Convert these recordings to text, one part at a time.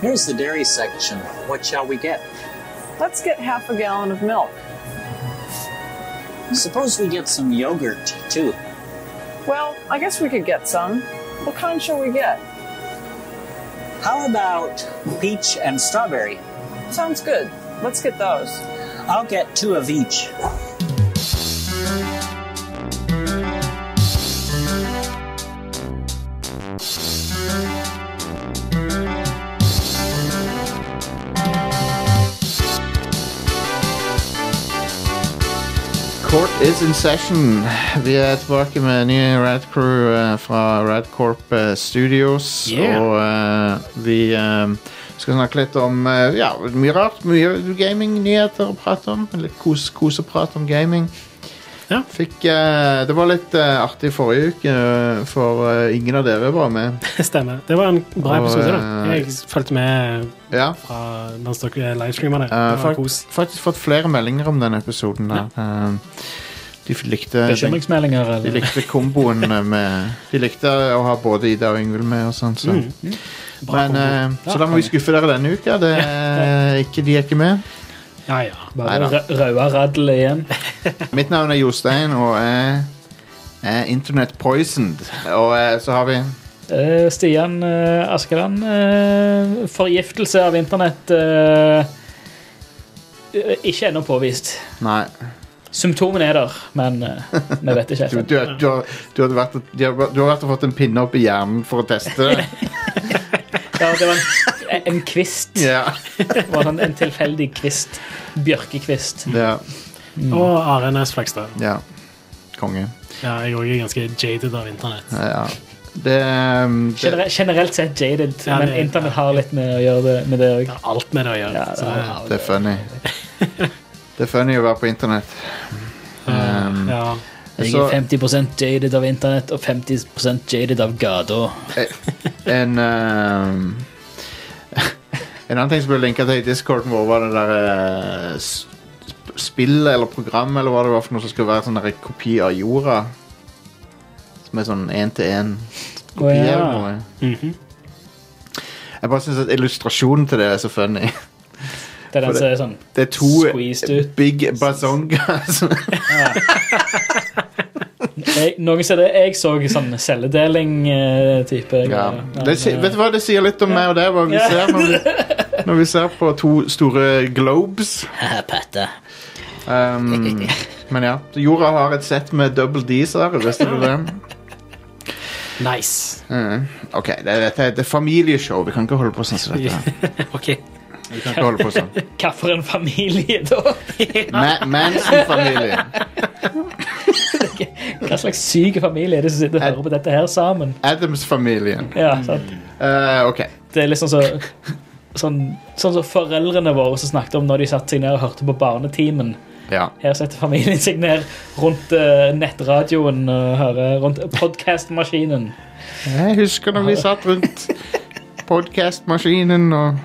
Here's the dairy section. What shall we get? Let's get half a gallon of milk. Suppose we get some yogurt, too. Well, I guess we could get some. What kind shall we get? How about peach and strawberry? Sounds good. Let's get those. I'll get two of each. Is in session. Vi er tilbake med nye Rad Crew uh, fra Radcorp uh, Studios. Yeah. Og uh, vi eh, skal snakke litt om eh, ja, mye rart. Mye gaming-nyheter å prate om. Litt kos koseprat om gaming. Ja. Fikk, eh, det var litt eh, artig forrige uke, eh, for eh, ingen av dere var med. Stemmer. Det var en bra Og, episode. da eh, Jeg fulgte med Ja. fra mens dere livestreama det. Eh, fakt- faktisk fått flere meldinger om den episoden der. Eh, de likte Bekymringsmeldinger, eller? De likte komboen med De likte å ha både Ida og Yngvild med og sånn. Så. Mm. Bra Men, eh, så da må vi skuffe dere denne uka. Det ja. ikke, de er ikke med. ja, ja. Bare røde radel igjen. Mitt navn er Jostein, og jeg er Internet Poisoned. Og eh, så har vi Eh, Stian eh, Askeland. forgiftelse av internett Ikke ennå påvist. Nei. Symptomene er der, men eh, vi vet ikke Du, helt. du, er- du, har, du, har vært, har, du har vært og fått en pinne opp i hjernen for å teste det. Ja, det var en, en kvist. Ja. Det var sånn en tilfeldig kvist. Bjørkekvist. ja. Og RNS Næss Flekstad. ja. Konge. Ja, jeg òg er ganske jaded av internett. Ja. Det, um, det Generelt, generelt sett jaded, Ja, men internett har litt med å gjøre det med det òg. Det har alt med det å gjøre. Ja, det så har- Det er funny. Det er funny å være på internett. Um, ja. Jeg er 50% jaded av internett og 50% jaded av gata. en um, En annen ting som ble linka til i discorden vår, var det der uh, spillet eller programmet eller hva det var for noe som skulle være sånn kopi av jorda. Som er sånn én-til-én-kopi. Oh, ja. mm noe. Mhm. Jeg bare syns at illustrasjonen til det er så funny. Det er den som er sånn Det er to Squeezed ut. big bazongas. jeg, Noen det jeg så sånn celledeling-type. ja. Det, vet du hva det sier litt om meg og deg, hva vi Ja. ser når vi, når vi ser på to store globes. Patte. Um, men ja, jorda har et sett med double D's her, visste du det? Nice. Mm. Ok, det, er- dette er et familieshow, vi kan ikke holde på sånn som dette. her. Vi kan ikke holde på sånn. Hva for en familie, da? Ma Manson-familie. Hva slags syk familie er det som sitter og hører på dette her sammen? Adams-familien. Ja, sant? Uh, ok. Det er liksom så Sånn sånn som foreldrene våre som snakket om når de satte seg ned og hørte på Barnetimen. Ja. Her setter familien seg ned rundt uh, nettradioen og hører rundt podkastmaskinen. Jeg husker når vi satt rundt podcast-maskinen og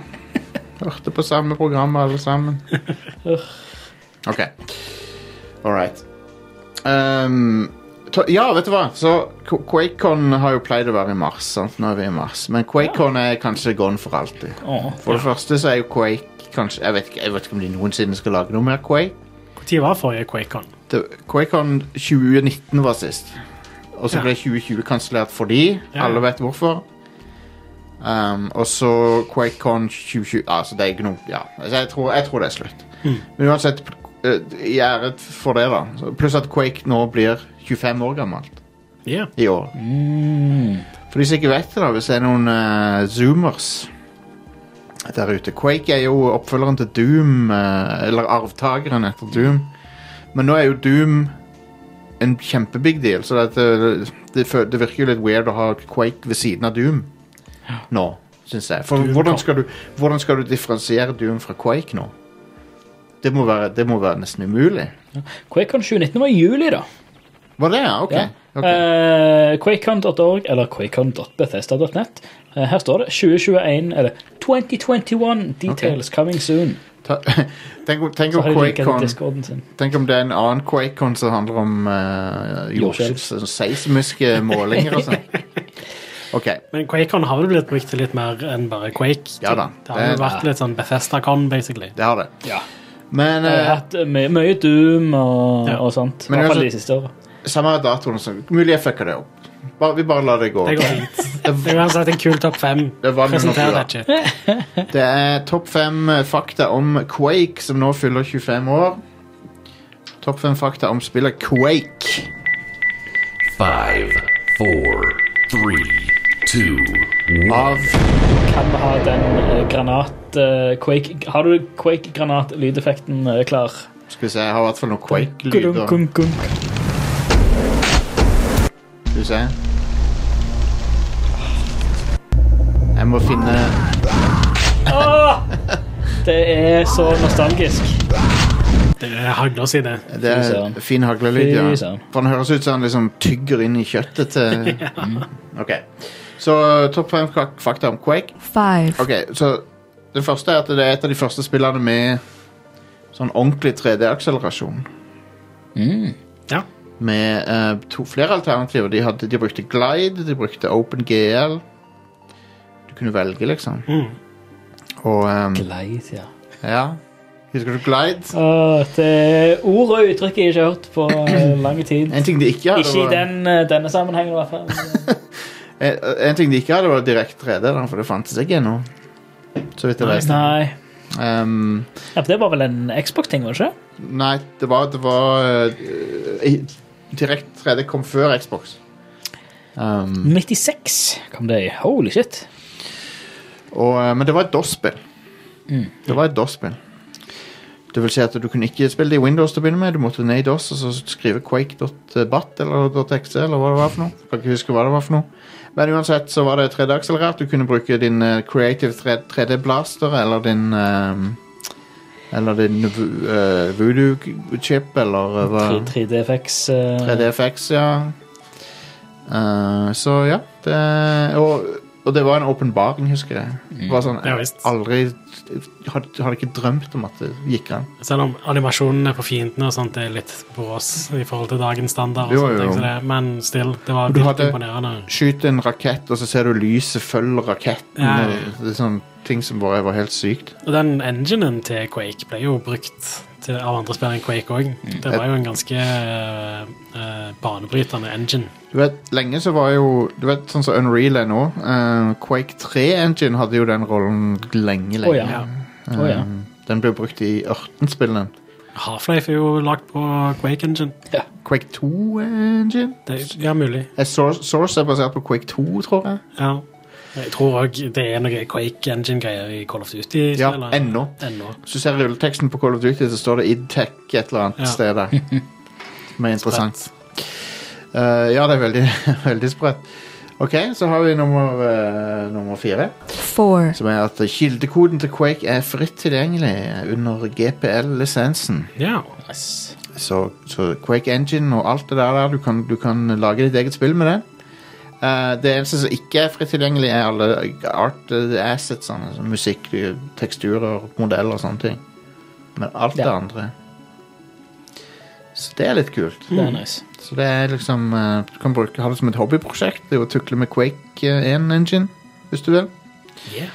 hørte på samme program alle sammen. Ok. All right. Um, to, ja, vet du hva? Så QuakeCon har jo pleid å være i mars. Sant? Nå er vi i mars. Men QuakeCon er kanskje gone for alltid. Åh, For det første så er jo Quake kanskje, jeg vet, ikke, jeg vet ikke om de noensinne skal lage noe mer Quake. Når var forrige QuakeCon? Det, QuakeCon 2019 var sist. Og så Ja. ble 2020 kansellert fordi. Ja. Alle vet hvorfor. Um, og så QuakeCon 2020 Altså, det er ikke noe Ja, altså, jeg, tror, jeg tror det er slutt. Mm. Men uansett, uh, i ære for det, da. Pluss at Quake nå blir 25 år gammelt yeah. i år. Mm. For de som ikke vet det, da, hvis det er noen uh, zoomers der ute Quake er jo oppfølgeren til Doom, uh, eller arvtakeren etter Doom. Men nå er jo Doom en kjempebig deal, så det, det, det, det virker jo litt weird å ha Quake ved siden av Doom nå, syns jeg. For hvordan skal, du, hvordan skal du differensiere Doom fra Quake nå? Det må være, det må være nesten umulig. QuakeCon 2019 var i juli, da. Var det, ja? Ok. Ja. ok. Eh, Quakecon.org eller quakecon.bethesda.net. Uh, her står det 2021 eller 2021 details coming soon. Ta, tenk, om- tenk, om QuakeCon, tenk om det er en annen QuakeCon som handler om uh, Jordskjelv. seismiske målinger og sånn. OK. Men QuakeCon har vel blitt brukt til litt mer enn bare Quake? Ja da. Det har jo vært litt sånn Bethesda-con, basically. Det har det. Ja. Men Jeg har eh, hatt mye, mye Doom og, Ja. og sånt. I hvert fall de siste åra. samme datoen så Mulig jeg fucker det opp. Bare, vi bare lar det gå. Det går fint. Det er uansett en kul topp fem. Presenter deg ikke. Det er topp fem eh, fakta om Quake, som nå fyller 25 år. Topp fem fakta om spillet Quake. Five, four, three, two, Av Kan vi ha den eh, granat eh, Quake Har du Quake-granat-lydeffekten eh, klar? Skal vi se, jeg har i hvert fall noen Quake-lyder. Gunk, gunk. Skal vi se. Jeg må finne Åh! Det er så nostalgisk. Det er hagla si, Det er Fy søren. fin haglelyd, ja. Fy søren. For den høres ut som han liksom tygger inn i kjøttet til Ok. Så topp fem fak- fakta om Quake. five, Ok, så Det første er at det er et av de første spillene med sånn ordentlig 3D-akselerasjon. Mm. Ja. Med eh, to, flere alternativer. De, hadde, de brukte Glide, de brukte OpenGL. Du kunne velge, liksom. Mm. Og ehm, Glide, ja. ja. Husker du Glide? Åh, det er ord og uttrykk jeg ikke har hørt på eh, lang tid. En ting de ikke hadde, Ikke i var, den, eh, denne sammenhengen, i hvert fall. en, en ting de ikke hadde var direkte 3D, da, for det fantes ikke ennå. Så vidt jeg vet. Nei. Um, Ja, for det var vel en Xbox-ting, var det ikke? nei, det var, det var uh, Direkte 3D kom før Xbox. Um, 96 kom det i. Holy shit. og, eh, men det var et DOS-spill. Det var et DOS-spill. Det vil si at du kunne ikke spille det i Windows til å begynne med. Du måtte ned i DOS og så skrive quake.bat eller .exe eller hva det var for noe. Kan ikke huske hva det var for noe. Men uansett så var det 3D-akselerert. Du kunne bruke din eh, Creative 3D Blaster eller din eh, Eller din uh, voodoo-chip eller eh, hva 3DFX. eh, 3DFX, ja. Eh, så ja. Det, og, og det var en åpenbaring, husker jeg. Det var sånn, Ja, jeg visst. aldri hadde, hadde ikke drømt om at det gikk an. Selv om animasjonene på fiendene og sånt er litt brås i forhold til dagens standard. Jo, sånt, jo. så det, men still, det var litt imponerende. Skyt en rakett, og så ser du lyset følge raketten. Ja. Det er sånne ting som bare var helt sykt. Og den enginen til Quake ble jo brukt til, av andre spill enn Quake òg. Mm. Det var jo en ganske eh, eh, banebrytende engine. Du vet, Lenge så var jo Du vet sånn som Unreal er nå. Uh, Quake 3-engine hadde jo den rollen lenge, lenge. Oh, ja. Um, oh, ja. Eh, Den ble brukt i Ørten-spillene. Half-Life er jo lagd på Quake engine. Ja. Quake 2-engine? Det, ja, mulig. Source, Source er basert på Quake 2, tror jeg. Ja. Jeg tror òg det er noe Quake engine-greier i Call of Duty. Ja, ennå. Hvis du ser rulleteksten på Call of Duty, så står det idtech et eller annet Ja. sted der. Som er interessant. Uh, ja, det er veldig, veldig sprøtt. Ok, så har vi nummer, uh, nummer fire. four, Som er at kildekoden til Quake er fritt tilgjengelig under GPL-lisensen. Ja. Nice. Så, så Quake Engine og alt det der, der du, kan, du kan lage ditt eget spill med det. Eh, det eneste som ikke er fritt tilgjengelig, er alle art eh, assets. Sånn, altså musikk, teksturer, modeller og sånne ting. Men alt det andre Så det er litt kult. Det er nice. Så det er liksom eh, Du kan bruke, ha det som et hobbyprosjekt. Det er å tukle med Quake eh, 1-engine, hvis du vil. Yeah.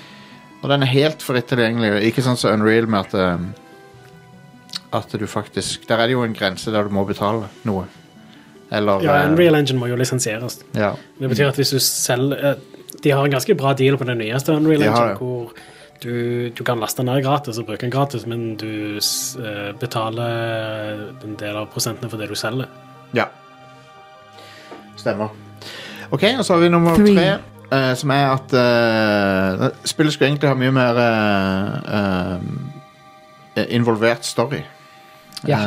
Og den er helt fritt tilgjengelig. Ikke sånn som Unreal med at At du faktisk Der er det jo en grense der du må betale noe. Eller ja, eh, Unreal Engine må jo lisensieres. ja. Det betyr at hvis du selger eh, De har en ganske bra deal på den nyeste Unreal De Engine, hvor du, du kan laste den ned gratis og bruke den gratis, men du eh, betaler en del av prosentene for det du selger. ja. Stemmer. OK, og så har vi nummer Three. tre. Uh, som er at uh, Spillet skulle egentlig ha mye mer uh, eh, involvert story. Ja.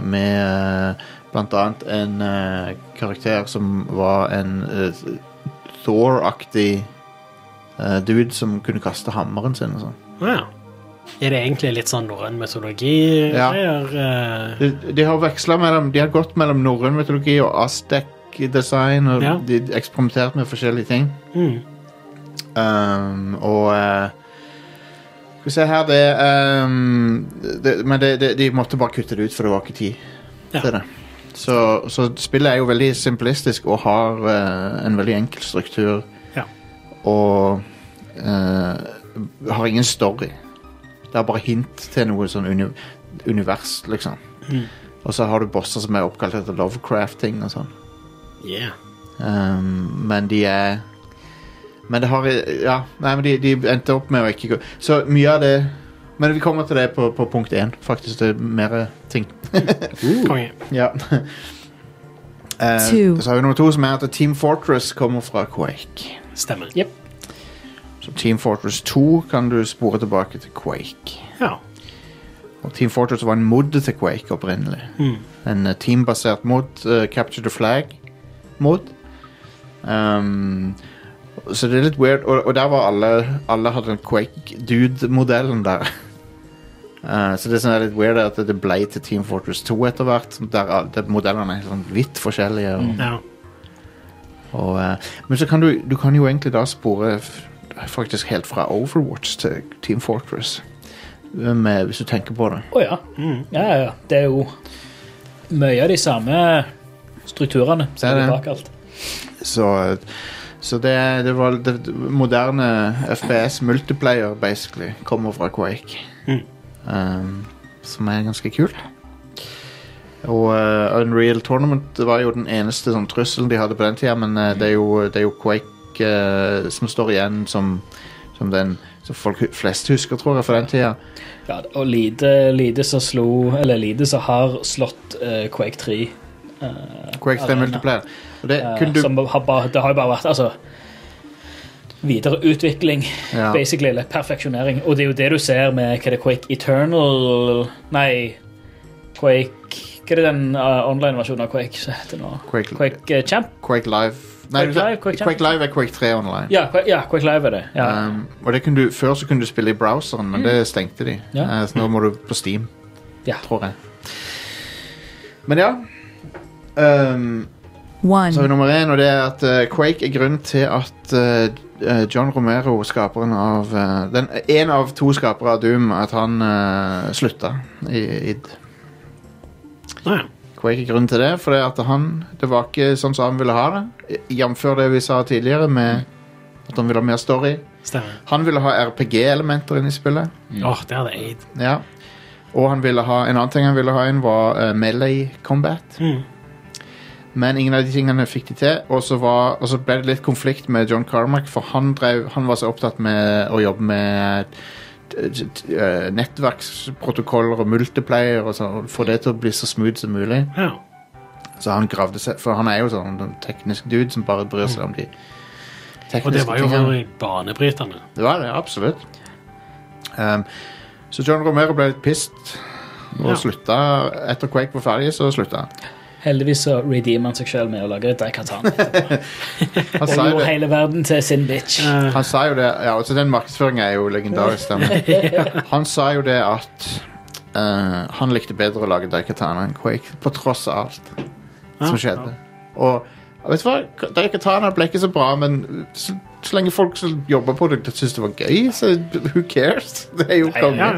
med eh, blant annet en eh, karakter som var en eh, Thor-aktig eh, dude som kunne kaste hammeren sin og sånn. Ja. Er det egentlig litt sånn norrøn mytologi? Ja. Eh, De, de har vekslet mellom De har gått mellom norrøn mytologi og Aztec-design, og Ja. de eksperimentert med forskjellige ting. mm. Um, og eh, Skal vi se her Det, um, det Men det, det, de måtte bare kutte det ut, for det var ikke tid Ja. til det. Så, så spillet er jo veldig simplistisk og har uh, en veldig enkel struktur. Ja. og uh, har ingen story. Det er bare hint til noe sånn uni univers, liksom. Og så har du bosser som er oppkalt etter Lovecraft-ting og sånn. Yeah. Um, men de er Men det har Ja, nei, men de, de endte opp med å ikke gå Så mye av det Men vi kommer til det på, på punkt én, faktisk. Det er mer ting. Konge. Ja. Eh, Two. så har vi nummer to, som er at Team Fortress kommer fra Quake. Stemmer. Så Team Fortress 2 kan du spore tilbake til Quake. Ja. Og Team Fortress var en mod til Quake opprinnelig. Mm. En eh, teambasert mod, Uh, Capture the Flag-mod. Um, så det er litt weird. Og, og der var alle Alle hadde den Quake-dude-modellen der. Eh, så det er sånn litt weird at det ble til Team Fortress 2 etter hvert. Der all- der modellene er sånn vidt forskjellige. Og, ja. og, uh, men så kan du, du kan jo egentlig da spore faktisk helt fra Overwatch til Team Fortress. eh, Med, hvis du tenker på det. Å ja. Mm. ja. Ja, ja. Det er jo mye av de samme strukturene som Det er er bak alt. Så, så det, det var det, det moderne FPS multiplayer, basically, kommer fra Quake. Mm. Um, som er ganske kult. Og uh, Unreal Tournament var jo den eneste sånn, trusselen de hadde på den tida, men uh, det, er jo, det er jo Quake uh, som står igjen som, som den som folk flest husker, tror jeg, fra den tida. Ja, og lite, lite som slo Eller lite som har slått Quake 3. eh, Quake 3 multiplayer. Det du som har bare, det har jo bare vært altså, videreutvikling, ja. basically, eller perfeksjonering. Og det er jo det du ser med hva er det, Quake Eternal Nei, Quake Hva er det den uh, online-versjonen av Quake som heter nå? Quake, Quake uh, Champ? Quake Live Nei, Quake Live, Quake Quake Live er Quake 3 online. Ja, Quake, ja, Quake Live er det. Ja. Um, og det kunne du, Før så kunne du spille i browseren, men det stengte de. Ja. Uh, så nå må du på Steam, Ja. tror jeg. Men ja. Um, One. så har vi nummer én, og det er at uh, Quake er grunnen til at eh, John Romero, skaperen av eh, den, En av to skapere av Doom, at han uh, slutta i id. Å ja. Quake er grunnen til det, for det, at han, det var ikke sånn som han ville ha det. Jf. det vi sa tidligere, med at han ville ha mer story. Stemmer. Han ville ha RPG-elementer inn i spillet. Åh, det hadde aid. Ja. Og han ville ha, en annen ting han ville ha inn, var uh, melee combat. Mm. Men ingen av de tingene fikk de til. Og så, var, og så ble det litt konflikt med John Carmack, for han, drev, han var så opptatt med å jobbe med eh, nettverksprotokoller og multiplayer og sånn, få det til å bli så smooth som mulig. Ja. Så han gravde seg For han er jo sånn en teknisk dude som bare bryr seg om de tekniske tingene. Og det var jo tingene. banebrytende. Det var det, absolutt. Um, så John Romero ble litt pissed og Ja. slutta. Etter Quake var ferdig, så slutta han. Heldigvis så redeemer han seg selv med å lage Daikatan. Han Og sa gjorde det. hele verden til sin bitch. Han sa jo det ja, altså Den markedsføringen er jo legendarisk. da, Han sa jo det at eh, han likte bedre å lage Daikatan enn Quake, på tross av alt som Ja, skjedde. Og vet du hva? Daikatana ble ikke så bra, men så, så lenge folk som jobber på det, syns det var gøy, så who cares? Det er jo ja, konge.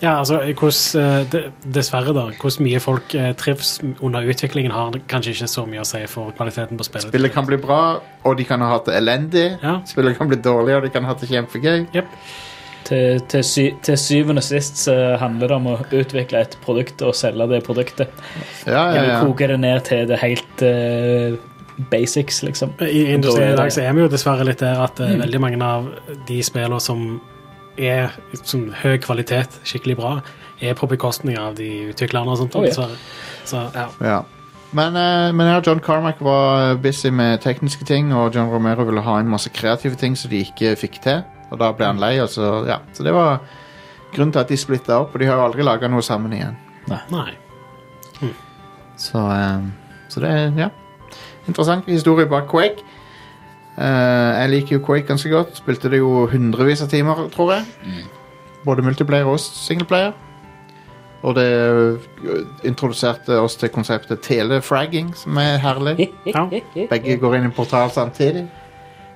Ja, altså, hvordan, eh, dessverre, da. Hvordan mye folk eh, trives under utviklingen, har kanskje ikke så mye å si for kvaliteten på spillet. Spillet kan bli bra, og de kan ha hatt det elendig. Ja. Spillet kan bli dårlig, og de kan ha hatt det kjempegøy. Yep. Til, til, sy til syvende og sist så handler det om å utvikle et produkt og selge det produktet. Ja, ja, Eller ja. koke det ned til det helt uh, basics, liksom. I industrien i dag så er vi jo dessverre litt der at Mm. veldig mange av de spillene som er som høy kvalitet, skikkelig bra, er på bekostning av de utviklerne og sånt. Oh, ja. så, Så ja. Ja. Men, uh, men ja, John Carmack var busy med tekniske ting, og John Romero ville ha inn masse kreative ting som de ikke fikk til. Og da ble han lei, og så, ja. så det var grunnen til at de splitta opp. Og de har jo aldri laga noe sammen igjen. Nei. Så, um, så det er ja. interessant historie bak Quake. Eh, jeg liker jo Quake ganske godt. Spilte det jo hundrevis av timer, tror jeg. Både multiplayer og singleplayer. Og det introduserte oss til konseptet telefragging, som er herlig. Ja. Begge går inn i portal samtidig.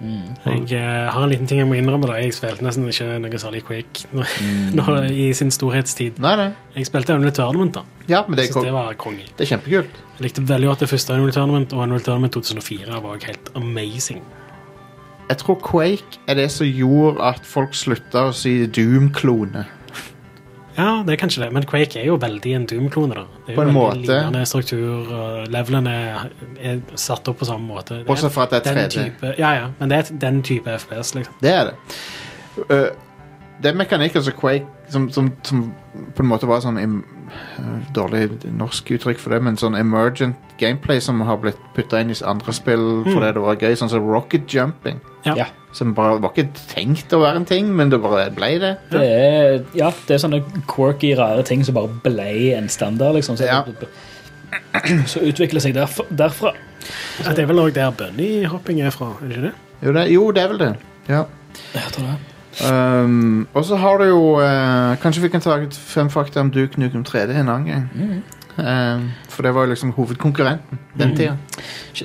Jeg uh, har en liten ting jeg må innrømme. da Jeg spilte nesten ikke noe særlig Quake nå, mm. nå, i sin storhetstid. Nei, nei. Jeg spilte Unreal Tournament. da Ja, men det er, det var konge. det er kjempekult. Jeg likte veldig godt det første Unreal Tournament, og Unreal Tournament 2004 var helt amazing. Jeg tror Quake er det som gjorde at folk slutta å si Doom-klone. Ja, det er kanskje det, men Quake er jo veldig en Doom-klone. da. Det er På en måte. lignende struktur, og levelene er, satt opp på samme måte. Det for at det er 3D. Type, ja, ja, men det er den type FPS, liksom. Det er det. Uh, det er mekanikker som Quake som, som, som på en måte var sånn Dårlig norsk uttrykk for det, men sånn emergent gameplay som har blitt putta inn i andre spill fordi det var gøy, sånn som rocket jumping. Ja. Ja. Som bare var ikke tenkt å være en ting, men det bare ble det. Det er, ja, det er sånne quirky, rare ting som bare ble en standard, liksom. Så, Ja. så utvikler seg derfra. derfra. Ja, det er vel òg der bunnyhopping er fra, er det ikke det? Jo, det, jo, det er vel det. Ja. Jeg tror det. Um, og så har du jo uh, Kanskje vi kan ta fem fakta om Duke Nukem 3D en annen gang. Um, for det var jo liksom hovedkonkurrenten den tida.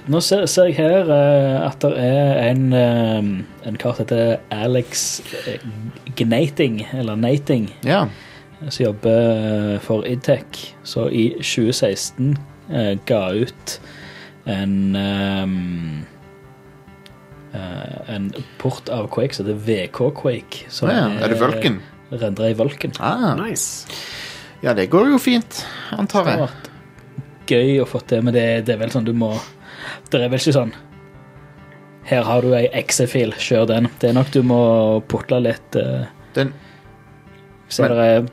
Nå ser, ser jeg her uh, at det er en, uh, en kar som heter Alex eh, Gnating, eller Nating, Ja. som jobber for Idtech, så i 2016 eh, ga ut en eh, en port av Quake som heter VK Quake. Som ja. Er det Vulcan? Rendra i Vulcan. Ah, Nice. ja, det går jo fint, antar Det har jeg. vært gøy å få til, men det, det er vel sånn du må Det er vel ikke sånn Her har du ei XE-fil, kjør den. Det er nok du må putle litt Uh, Den, så er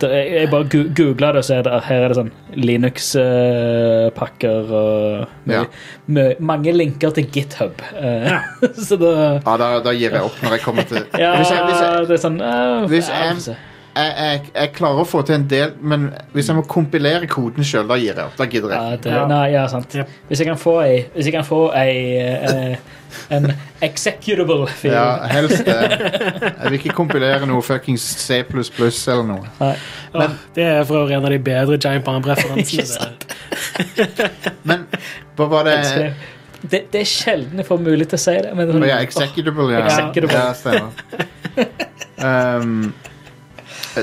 er- Jeg bare googla det, og så er det, her er det sånn Linux-pakker og Ja. mange linker til GitHub. Ja. så da ja, da, da gir jeg opp når jeg kommer til Ja, hvis, jeg, hvis, jeg, det er sånn uh, hvis jeg-. Jeg, jeg, jeg klarer å få til en del, men hvis jeg må kompilere koden sjøl, da gir jeg opp. Da gidder jeg. Ja, det, Ja. Nei, ja, sant. Yep. Hvis jeg kan få ei, hvis jeg kan få ei eh, en executable fil Ja, helst det. Jeg vil ikke kompilere noe fuckings C++ eller noe. Nei. Åh, det er for øvrig en av de bedre Giant Bomb-referansene. det. Men hva var det det. Det, er sjelden jeg får mulighet til å si det. Men sånn, ja, executable, ja. Executable. Ja, stemmer. Um,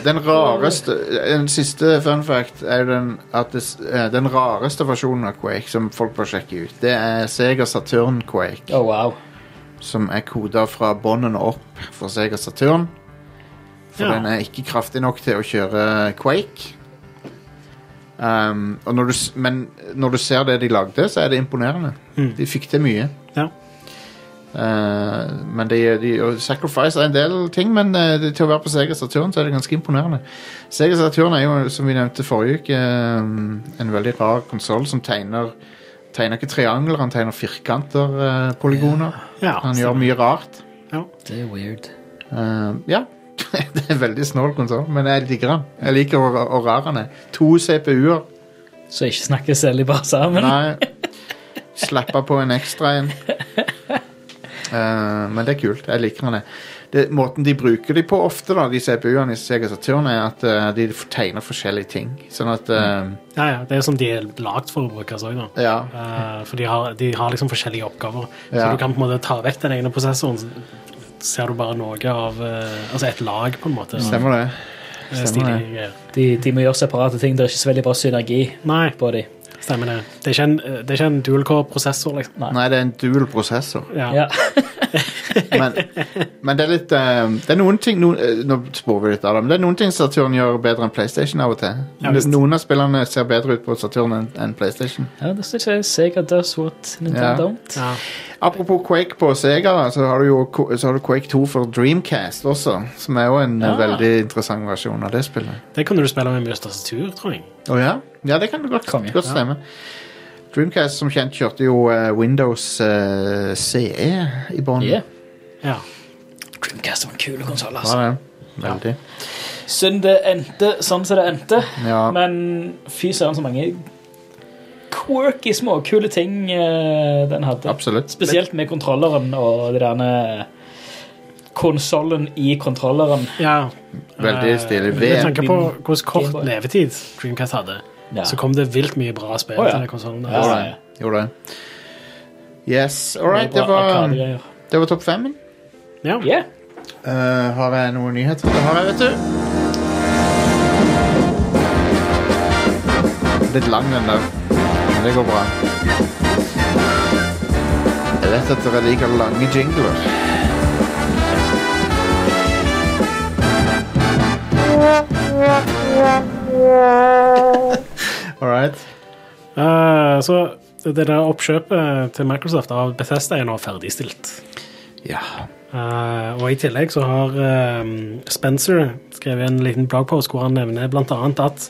den rareste Den siste fun fact er jo den at det, eh, den rareste versjonen av Quake som folk bør sjekke ut, det er Sega Saturn Quake. Oh, wow. Som er koda fra bånden opp for Sega Saturn. For Ja. den er ikke kraftig nok til å kjøre Quake. Um, når du, men når du ser det de lagde, så er det imponerende. Mm. De fikk til mye. Ja. Uh, men de, de Sacrifice er en del ting, men uh, til å være på Sega Saturn så er det ganske imponerende. Sega Saturn er jo, som vi nevnte forrige uke, um, en veldig rar konsoll som tegner Tegner ikke triangler, han tegner firkanter, uh, polygoner. Ja, Han gjør mye rart. Det er weird. Uh, ja. det er en veldig snål konsoll, men jeg liker den. Jeg liker hvor, hvor rar han er. To CPU-er. Så ikke snakker særlig bare sammen. Nei. Slappe på en ekstra en. Uh, men det er kult. Jeg liker han. jeg. Det, måten de bruker de på ofte, da, de CPU-ene i Sega Saturn, er at uh, de tegner forskjellige ting. Sånn at uh, Ja, ja, det er som de er lagd for å brukes òg, da. Ja. Eh, for de har, de har liksom forskjellige oppgaver. Så Ja. du kan på en måte ta vekk den egne prosessoren, så ser du bare noe av eh, Altså et lag, på en måte. Stemmer det. eh, stemmer det. De, de må gjøre separate ting. Det er ikke så veldig bra synergi Nei, på de. Stemmer det. Det er ikke en, eh, det er ikke en dual-core-prosessor, liksom. Nei. Nei, det er en dual prosessor. Ja. Ja. Men, men det er litt uh, Det er noen ting noen, eh, Nå spår vi litt av det, men det er noen ting Saturn gjør bedre enn PlayStation av og til. Ja, visst. noen av spillerne ser bedre ut på Saturn enn enn PlayStation. ja, det synes jeg Sega does what Nintendo Ja. don't. Ja. Apropos Quake på Sega, da, så har du jo så har du Quake 2 for Dreamcast også. Som er jo en eh, Ja. veldig interessant versjon av det spillet. Det kan du spille med mye tastatur, tror jeg. Å ja? Ja, det kan du godt, Konge. godt stemme. Dreamcast som kjent kjørte jo eh, Windows uh, CE i bånn. Yeah. Ja. Dreamcast var en kul konsoll, altså. det? Veldig. Synd det endte sånn som det endte. Ja. Men fy søren så mange quirky, små kule ting eh, den hadde. Absolutt. Spesielt med kontrolleren og det derne konsollen i kontrolleren. ja. Veldig stilig stilig. Med tanke på hvordan kort levetid Dreamcast hadde, Ja. så kom det vilt mye bra spill oh, ja. til den konsollen. Ja, Gjorde det. Yes. All right, det var, det var topp fem. Ja. Yeah. Uh, har jeg noen nyheter? Det har jeg, vet du. Litt lang den der det går bra. Jeg vet at dere liker lange jingler. All right. Eh, så det der oppkjøpet til Microsoft av Bethesda er nå ferdigstilt. Ja. Eh, og i tillegg så har eh, Spencer skrevet en liten bloggpost hvor han nevner blant annet at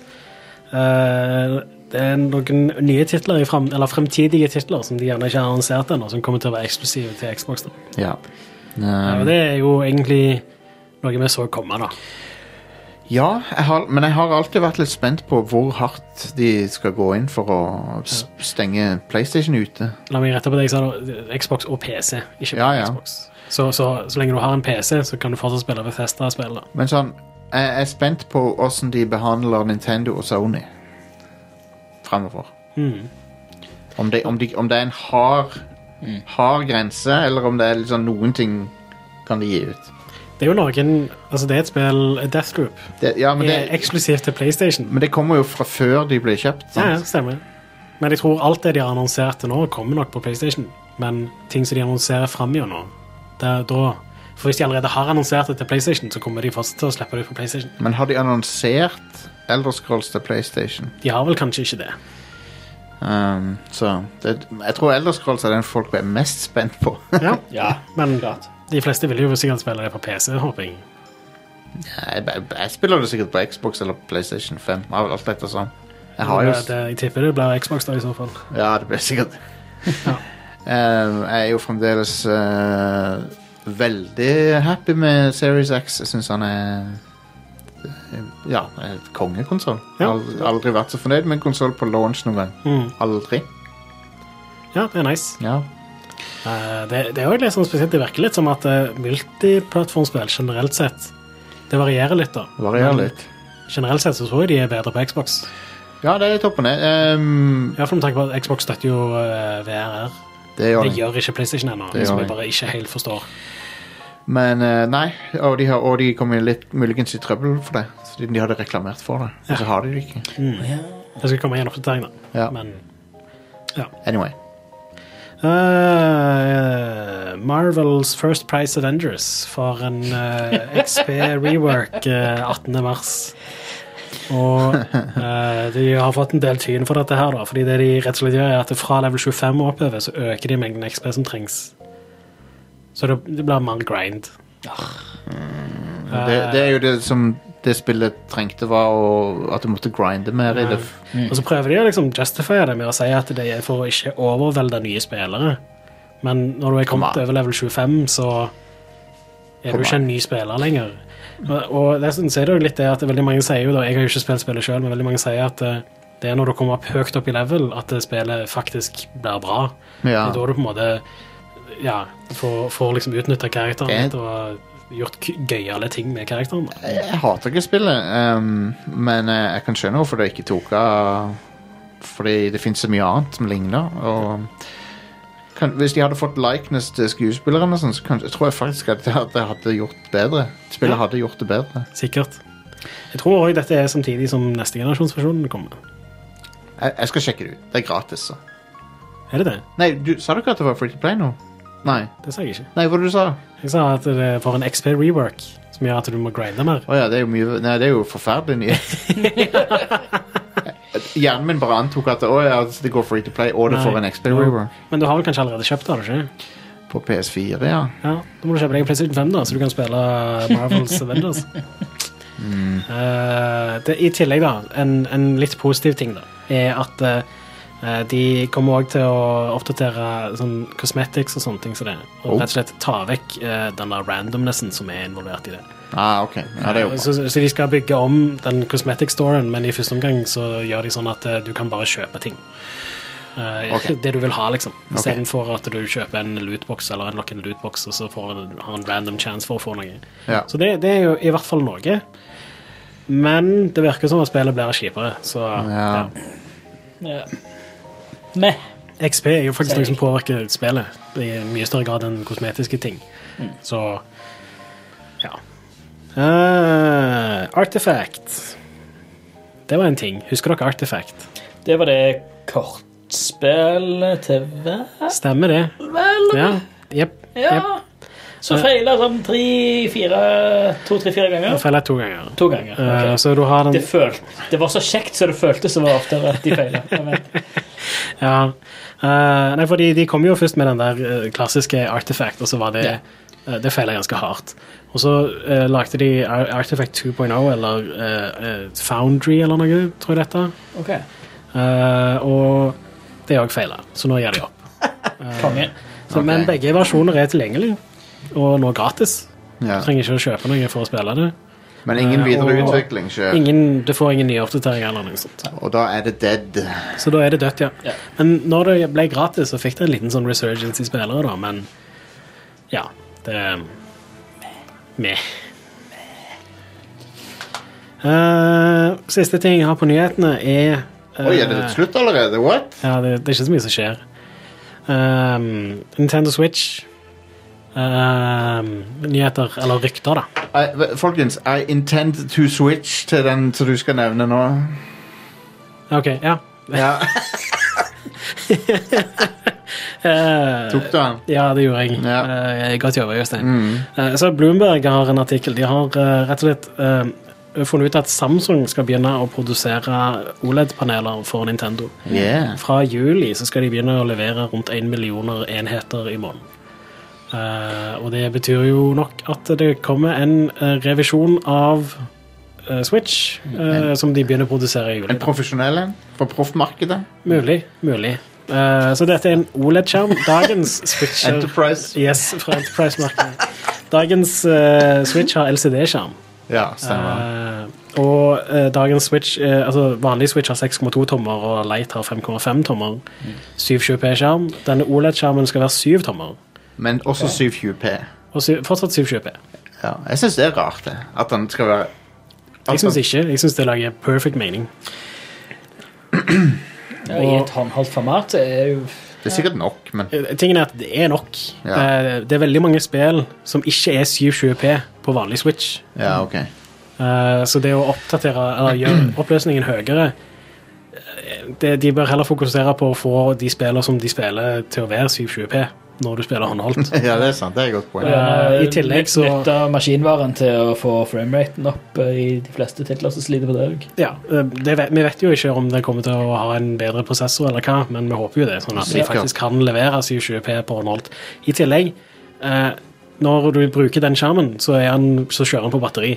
eh, det er noen nye titler, i frem, eller fremtidige titler som de gjerne ikke har annonsert ennå, som kommer til å være eksklusive til Xbox. Da. ja. Um, og det er jo egentlig noe vi så komme, da. ja jeg har, men jeg har alltid vært litt spent på hvor hardt de skal gå inn for å stenge PlayStation ute. La meg rette på det jeg sa, da. Xbox og PC, ikke Ja, ja. Xbox. Så, så, så lenge du har en PC, så kan du fortsatt spille Bethesda-spill. spille Men sånn, jeg er spent på åssen de behandler Nintendo og Sony fremover. Mm. Om det, om, de, om det er en hard, hard grense, eller om det er liksom noen ting kan de gi ut. Det er jo noen Altså, det er et spill, Deathloop. Det, ja, men Det er eksklusivt til PlayStation. men det kommer jo fra før de ble kjøpt. Ja, ja, Sant? stemmer. Men jeg tror alt det de har annonsert til nå, kommer nok på PlayStation. Men ting som de annonserer fram gjennom, det er da For hvis de allerede har annonsert det til PlayStation, så kommer de fortsatt til å slippe det på PlayStation. Men har de annonsert Elder Scrolls til PlayStation? De har vel kanskje ikke det. Um, så det, jeg tror Elder Scrolls er den folk er mest spent på. Ja, Ja, Men klart. de fleste vil jo sikkert spille det på PC, håper jeg. jeg, jeg, jeg spiller det sikkert på Xbox eller PlayStation 5. av Alt dette sånn. Jeg har jo det, jeg tipper det blir Xbox da, i så fall. Ja, det blir sikkert Um, Jeg er jo fremdeles uh, veldig happy med Series X. Jeg syns han er Ja, et kongekonsoll. Ja. Aldri, Aldri vært så fornøyd med en konsoll på launch noen gang. Mm. Aldri. Ja, det er nice. Ja. Uh, det, det er jo litt sånn spesielt. Det virker litt som at uh, multiplattformspill generelt sett Det varierer litt, da. Varierer Men litt. Generelt sett så tror jeg de er bedre på Xbox. Ja, det er litt opp og ned. Um, Iallfall med tanke på at Xbox støtter jo uh, VRR. det gjør Det gjør ikke PlayStation ennå, som jeg bare ikke helt forstår. Men uh, nei, og de, har, og de kommer litt muligens i trøbbel for det. Siden de hadde reklamert for det. Og så har de det ikke. Det skal komme en oppdatering, da. Ja. Men Anyway. Eh, Marvels First Price Avengers for en eh, XP rework eh, 18. mars. Og eh, de har fått en del tyn for dette her, da. Fordi det de rett og slett gjør, er at fra level 25 og oppover, så øker de mengden XP som trengs. Så det, det blir mer grind. Det, det er jo det som det spillet trengte, var å, at du måtte grinde mer i det. Og så prøver de å liksom justifiere det med å si at det er for å ikke overvelde nye spillere. Men når du er kommet over level 25, så er Kom du ikke en ny spiller lenger. Og, dessuten så er det jo litt det at veldig mange sier jo da, Jeg har jo ikke spilt spillet sjøl, men veldig mange sier at eh, det er når du kommer opp høyt opp i level, at spillet faktisk blir bra. Ja. Det er da du på en måte ja, får, får liksom utnytta karakteren Jeg- litt og gjort gøyale ting med karakteren. Jeg, jeg hater ikke spillet, um, men eh, jeg kan skjønne hvorfor det ikke tok av. Fordi det finnes så mye annet som ligner. Og kan, hvis de hadde fått likeness til skuespillerne, sånn, så kan, jeg tror jeg faktisk at det, hadde, hadde gjort bedre. Spillet Ja. hadde gjort det bedre. Sikkert. Jeg tror òg dette er samtidig som neste generasjonsversjon kommer. Jeg, jeg skal sjekke det ut. Det er gratis. Så. Er det det? Nei, du, sa du ikke at det var free to play nå? Nei. Det sa jeg ikke. Nei, hva var det du sa? Jeg sa at det får en XP rework, som gjør at du må grinde mer. Å ja, det er jo mye Nei, det er jo forferdelig nyhet. Hjernen min bare antok at å ja, det går free to play, og det Nei. får en XP rework. Men du har vel kanskje allerede kjøpt det, har du ikke? På PS4, ja. Ja, Da må du kjøpe deg en PlayStation 5, da, så du kan spille Marvels Avengers. Uh, det, I tillegg, da, en, en litt positiv ting, da, er at eh, de kommer òg til å oppdatere sånn cosmetics og sånne ting som det. Og Oh. rett og slett ta vekk eh, den der randomnessen som er involvert i det. Ah, ok. Ja, det er bra. så, så de skal bygge om den cosmetic storen, men i første omgang så gjør de sånn at eh, du kan bare kjøpe ting. Eh, Ok. Det du vil ha, liksom. Istedenfor okay. at du kjøper en lootbox eller en lock-in lootbox, og så får du har en random chance for å få noe. Ja. Så det, det er jo i hvert fall noe. Men det virker som at spillet blir kjipere, så Ja. ja. Meh. XP er jo faktisk noe som påvirker spillet i mye større grad enn kosmetiske ting. Så ja. Uh, Artifact. Det var en ting. Husker dere Artifact? Det var det kortspillet til hver Stemmer det? Vel? Ja. Jepp. Ja. Yep. Så feila sånn tre-fire To-tre-fire ganger? Feilet to ganger. To ganger. Okay. Uh, Så du har den Det, følt... det var så kjekt så det føltes som det var oftere at de feila. Ja. Uh, nei, for de kom jo først med den der eh, klassiske Artifact, og så var det yeah. Det feilet ganske hardt. Og så uh, lagde de Artifact 2.0, eller uh, eh, Foundry eller noe, tror jeg dette. Okay. Eh, og det òg feila, så nå gir de opp. Konge. Så. Men begge versjoner er tilgjengelige, og nå gratis. Yeah. Du trenger ikke å kjøpe noe for å spille det. Men ingen videre og- utvikling skjer. Ingen, du får ingen nye oppdateringer eller noe sånt. Og da er det dead. Så da er det dødt, ja. Ja. Men når det ble gratis, så fikk det en liten sånn resurgence i spillere, da, men ja, det Meh. Uh, siste ting jeg har på nyhetene, er uh, Oi, er det slutt allerede? What? Ja, det, det er ikke så mye som skjer. Um, Nintendo Switch Nyheter, eller rykter, da. I, folkens, I intend to switch til den som du skal nevne nå. OK, ja. Ja, Uh, Tok du den? Ja, det gjorde jeg. Ja. Uh, godt jobba, Jostein. Mm. Uh, Så Bloomberg har en artikkel. De har eh, rett og slett eh, funnet ut at Samsung skal begynne å produsere OLED-paneler for Nintendo. Yeah. Fra juli så skal de begynne å levere rundt 1 millioner enheter i måneden. Eh, og det betyr jo nok at det kommer en eh, revisjon av eh, Switch, en, som de begynner å produsere i juli. En profesjonell en? For proffmarkedet? Mulig. Mulig. Så dette er en OLED-skjerm. Dagens Switch er- Enterprise? Yes, fra Enterprise-markedet. Dagens Switch har LCD-skjerm. Ja, stemmer. Uh, og uh, dagens Switch uh, Altså vanlig Switch har 6,2 tommer, og Light har 5,5 tommer. 720p-skjerm. Denne OLED-skjermen skal være 7 tommer. Men også 720p. Og sy fortsatt 720p. Ja, jeg syns det er rart, det. At den skal være Jeg syns ikke. Jeg syns det lager perfect mening. Ja, I et håndholdt format er jo Det er sikkert nok, men Eh, Tingen er at det er nok. Ja. Eh, det er veldig mange spill som ikke er 720p på vanlig Switch. ja, OK. Eh, så det å oppdatere eller gjøre oppløsningen høyere det, De bør heller fokusere på å få de spillene som de spiller, til å være 720p når du spiller håndholdt. Ja, det er sant. Det er et godt poeng. Uh, i tillegg så- Nytte maskinvaren til å få frameraten opp uh, i de fleste titler som sliter på det òg. Ja, eh, det vet, Vi vet jo ikke om det kommer til å ha en bedre prosessor, eller hva, men vi håper jo det. sånn at de faktisk kan levere 720p på håndholdt. I tillegg, uh, når du bruker den skjermen, så, er den, så kjører den på batteri.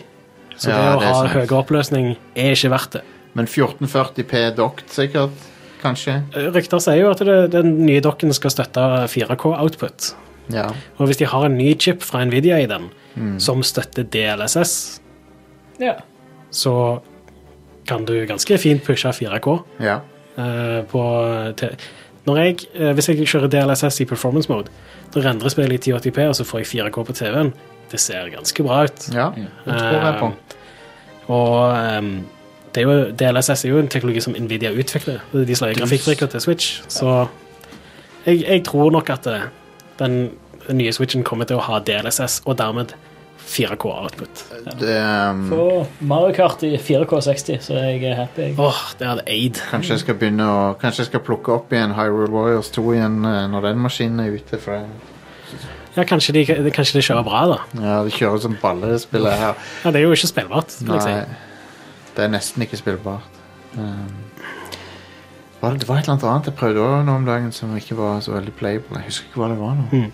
Så Ja, det å det ha høyere oppløsning er ikke verdt det. Men 1440p dokt, sikkert? Kanskje? Eh, Rykter sier jo at det, den nye dokken skal støtte 4K-output. Ja. Og hvis de har en ny chip fra Nvidia i den, som støtter DLSS, Ja. så kan du ganske fint pushe 4K. ja. uh, på TV når jeg, uh, Hvis jeg kjører DLSS i performance mode, da rendrer spillet i 1080p, og så får jeg 4K på TV-en. Det ser ganske bra ut. ja. Det tror jeg på. Uh, og ehm, det er jo, DLSS er jo en teknologi som Nvidia utvikler. Er de som lager grafikkbrikker til Switch. Så jeg, jeg tror nok at eh, den nye Switchen kommer til å ha DLSS, og dermed 4K output. Det, um, Få Mario Kart i 4K60, så jeg er happy. Åh, Åh, det hadde aid. kanskje jeg skal begynne å Kanskje jeg skal plukke opp igjen Hyrule Warriors 2 igjen eh, når den maskinen er ute. For jeg- Ja, kanskje de, kanskje de kjører bra, da. ja, de kjører som balle, det spillet her. Ja, Det er jo ikke spillbart. Nei. si. Det er nesten ikke spillbart. Um, var det, det var et eller annet annet jeg prøvde også nå om dagen som ikke var så veldig playable. Jeg husker ikke hva det var nå. Mm.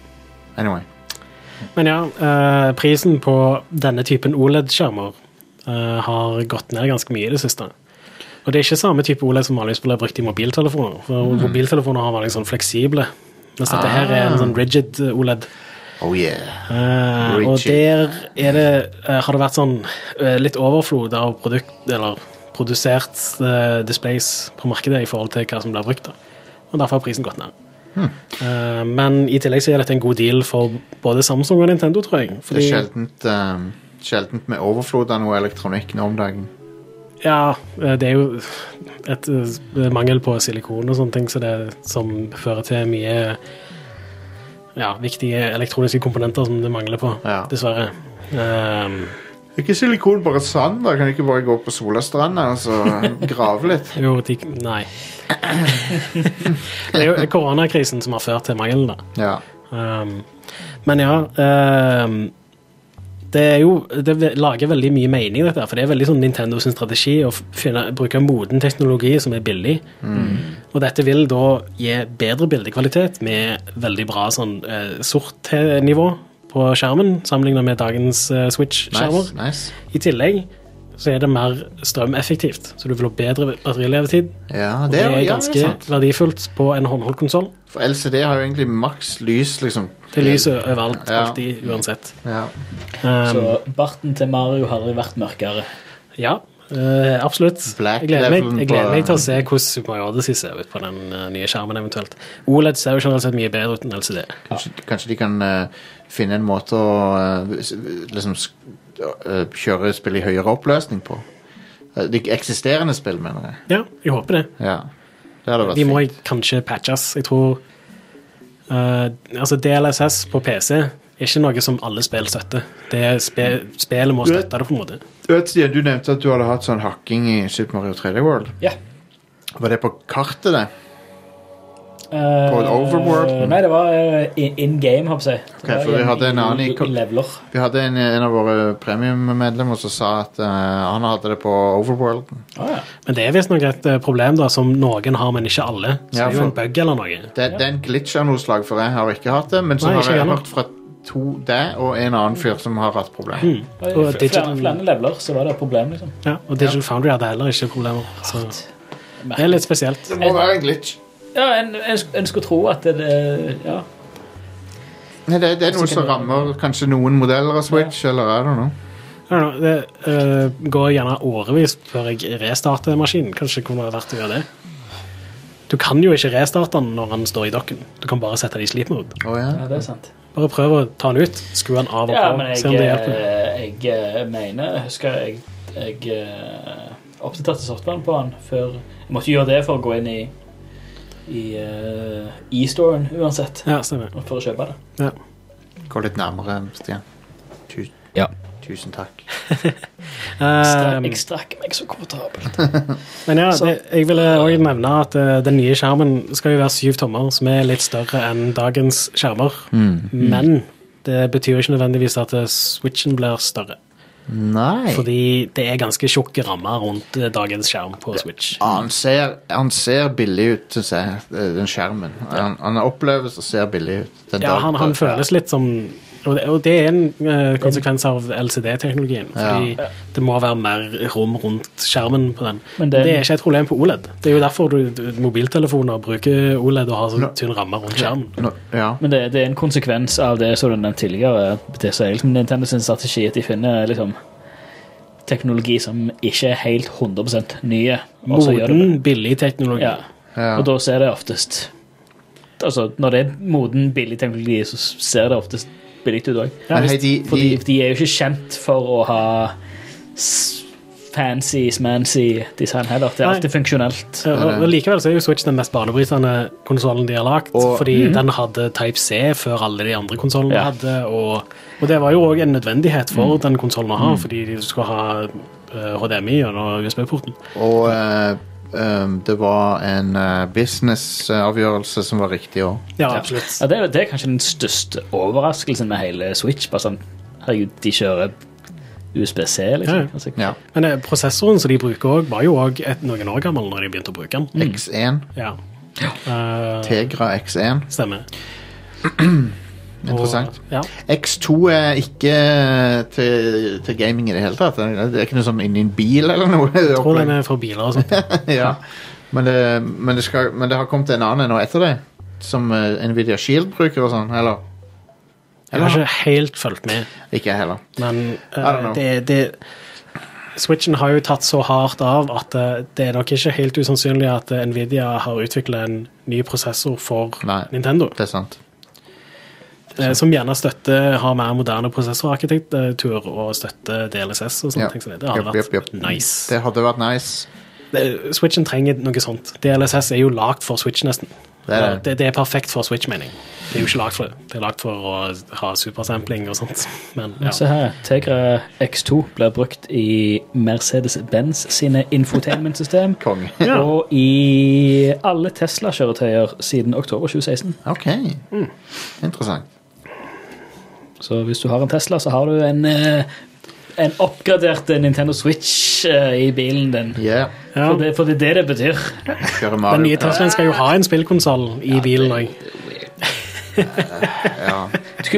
Anyway. Men ja, eh, prisen på denne typen OLED-skjermer eh, har gått ned ganske mye i det siste. Og det er ikke samme type OLED som vanligvis blir brukt i mobiltelefoner. For mobiltelefoner har vært sånn fleksible. Mens dette her er en sånn rigid eh, OLED. Oh yeah. Uh, og der er det, uh, har det vært sånn uh, litt overflod av produkt, eller produsert displays på markedet i forhold til hva som blir brukt. Da. Og derfor har prisen gått ned. Eh, men i tillegg så er dette en god deal for både Samsung og Nintendo, tror jeg. Det er Fordi, sjeldent, sjeldent med overflod av noe elektronikk nå om dagen. ja, det er jo et mangel på silikon og sånne ting så det, som fører til mye ja, viktige elektroniske komponenter som det mangler på, Ja. dessverre. Um, Ikke silikon, bare sand. da Kan du ikke bare gå på Solastranda og så grave litt? Jo, de, nei. det er jo koronakrisen som har ført til mangelen, da. Ja. Um, men ja um, Det er jo Det lager veldig mye mening, dette, for det er veldig sånn Nintendo sin strategi å finne, bruke moden teknologi som er billig. Og dette vil da gi bedre bildekvalitet med veldig bra sånn eh, sort-nivå på skjermen, sammenlignet med dagens eh, Switch-skjermer. Nice, nice. I tillegg så er det mer strømeffektivt, så du vil ha bedre batterilevetid. Ja, Og det det er, ganske ja, det er verdifullt på en håndholdt konsoll. For LCD har jo egentlig maks lys, liksom. Det lyser overalt, Ja. alltid, uansett. Ja. Um, Så barten til Mario har aldri vært mørkere. ja, Uh, absolutt. Black Jeg gleder, meg, jeg gleder meg til å se hvordan Super Mario Odyssey ser ut på den uh, nye skjermen eventuelt. OLED ser jo generelt sett mye bedre ut enn LCD. Kanskje, kanskje de kan uh, finne en måte å liksom kjøre spill i høyere oppløsning på. Eh, de eksisterende spill, mener jeg. Ja, jeg håper det. Ja. Det hadde vært De må fint. kanskje patches. Jeg tror uh, Altså, DLSS på PC er ikke noe som alle spill støtter. Det er spe, Spillet må støtte det, på en måte. Du vet, du nevnte at du hadde hatt sånn hakking i Super Mario 3D World. Ja. Var det på kartet, det? På et overworld? Eh, Nei, det var eh, in game, håper jeg. Okay, for vi hadde en annen i- leveler. Vi hadde en, en av våre premiummedlemmer som sa at uh, han hadde det på Overworld. Ah, ja. Men det er visstnok et eh, problem da, som noen har, men ikke alle. Så Ja, det er jo en bug eller noe. Det, det er en glitch av noe slag, for jeg har ikke hatt det. Men så Nei, har jeg heller. hørt fra to deg og en annen fyr som har hatt problemer. Mm. Det Og i digital- Flere, flere leveler, så var det et problem, liksom. Ja, og Digital Foundry hadde heller ikke problemer. Så det er litt spesielt. Det må være en glitch. Ja, en, en, en skulle tro at det, det Ja. Nei, det, det er noe som rammer kanskje noen modeller av Switch, eller er det noe? Know, Det uh, går gjerne årevis før jeg restarter maskinen. Kanskje det kunne være verdt å gjøre det. Du kan jo ikke restarte den når den står i dokken. Du kan bare sette den i sleep mode. Oh, ja. ja, det er sant. Bare prøv å ta den ut, skru den av og Ja, på, men se om jeg, det hjelper. Jeg, jeg eh, mener Jeg husker jeg, jeg eh, oppdaterte softwaren på den før Jeg måtte gjøre det for å gå inn i i eh, e-storen uansett. Ja, stemmer. For å kjøpe det. Gå litt nærmere, Stian. Tusen, Ja. tusen takk. Um, Jeg strakk meg så komfortabelt. men ja, Så- det, jeg ville også nevne at uh, den nye skjermen skal jo være syv tommer, som er litt større enn dagens skjermer. Mm. Men det betyr ikke nødvendigvis at eh, switchen blir større. Nei. Fordi det er ganske tjukke rammer rundt eh, dagens skjerm på Switch. Han ser, han ser billig ut, syns jeg, eh, den skjermen. Han, han oppleves og ser billig ut. Den Ja, dag- han, han føles litt som Og det, og det er en eh, konsekvens av LCD-teknologien. Fordi det må være mer rom rundt skjermen på den. Men det, det- er ikke et problem på OLED. Det er jo derfor du, du, mobiltelefoner bruker OLED og har så tynn ramme rundt skjermen. Nå, ja. Men det, det er en konsekvens av det som du nevnte tidligere. Det som er liksom Nintendo sin strategi, at de finner liksom teknologi som ikke er helt 100 nye. Moden, billig teknologi. Ja. Ja. Og da ser det oftest Altså, når det er moden, billig teknologi, så ser det oftest billig ut òg. Ja, hei, de, Fordi de, de er jo ikke kjent for å ha fancy, smancy design heller. Det er alltid funksjonelt. Ja, og, og likevel så er jo Switch den mest banebrytende konsollen de har lagd. Og- Fordi den hadde Type C før alle de andre konsollene Ja. hadde. Og, og det var jo òg en nødvendighet for den konsollen å ha, fordi de skulle ha eh, HDMI gjennom USB-porten. og eh, um, det var en uh, businessavgjørelse som var riktig òg. Ja, absolutt. Ja, det, er, det er kanskje den største overraskelsen med hele Switch. Bare sånn, herregud, de kjører USB-C, liksom. ja. Altså, Ja. Men eh, prosessoren som de bruker òg, var jo òg noen år gammel når de begynte å bruke den. X1. Ja. Uh, Tegra X1. stemmer. Interessant. Og, ja. X2 er ikke til, til gaming i det hele tatt. Det er ikke noe sånn inni en bil eller noe. Jeg tror den er for biler og sånt. ja. men, det, men, det skal, men det har kommet en annen nå etter det, som eh, Nvidia Shield bruker og sånn, eller? Jeg har ikke helt fulgt med, Ikke jeg heller. men uh, det, det Switchen har jo tatt så hardt av at eh, det er nok ikke helt usannsynlig at Nvidia har utvikla en ny prosessor for Nei. Nintendo. Det er sant. Eh, Som gjerne støtter har mer moderne prosessorarkitektur og støtter DLSS og sånne Ja. ting. Så det. det hadde yep, yep, vært nice. Det hadde vært nice. Switchen trenger noe sånt. DLSS er jo lagd for Switch, nesten. Det er det. Det, er perfekt for Switch, mener jeg. Det er jo ikke lagd for det. Det er lagd for å ha supersampling og sånt. Men ja. Se her. Tegra X2 blir brukt i Mercedes-Benz sine infotainment-system. Ja. Og i alle Tesla-kjøretøyer siden oktober 2016. OK. Interessant. Så hvis du har en Tesla, så har du en, eh, en oppgradert Nintendo Switch eh, i bilen din. Yeah. Ja. For, det, for det er det det betyr. Den nye Teslaen skal jo ha en spillkonsoll i bilen òg. Ja.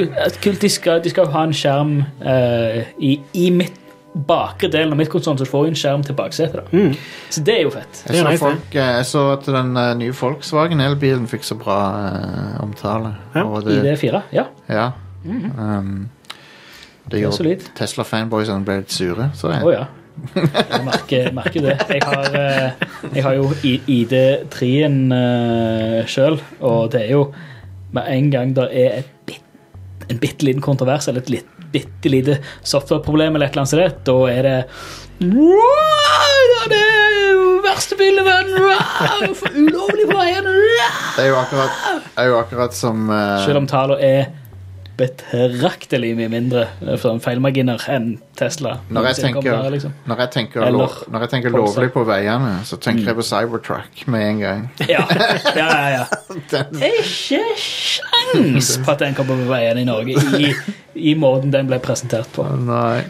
Kult, de, skal, de skal ha en skjerm uh, i, i midt bakre delen av midtkonsollen, så du får en skjerm til baksetet. Mm. Så det er jo fett. Jeg er så, folk, eh, jeg så at den eh, nye Volkswagen-elbilen fikk så bra eh, omtale. Ja, og I det, Ja, ja. Um, det gjorde. Tesla-fanboysene ble litt sure, så jeg. ja. Jeg merker, merker det. Jeg har, eh, jeg har jo ID3-en uh, sjøl, og det er jo med en gang det er et bit, en bitte liten kontrovers eller et litt, bitte lite softwareproblem, eller et eller annet sånt, da er det Det er verste bilen i verden! Ulovlig på veiene! Det er jo akkurat, er jo akkurat som uh... Selv om tallene er betraktelig mye mindre for feilmarginer enn Tesla. når jeg, tenker, der, liksom. når, jeg tenker Eller lov, når jeg tenker lovlig på veiene, så tenker jeg på Cybertruck med en gang. Ja, ja, ja. ja. Ikke sjans på at den kommer på veiene i Norge i, i måten den ble presentert på. nei.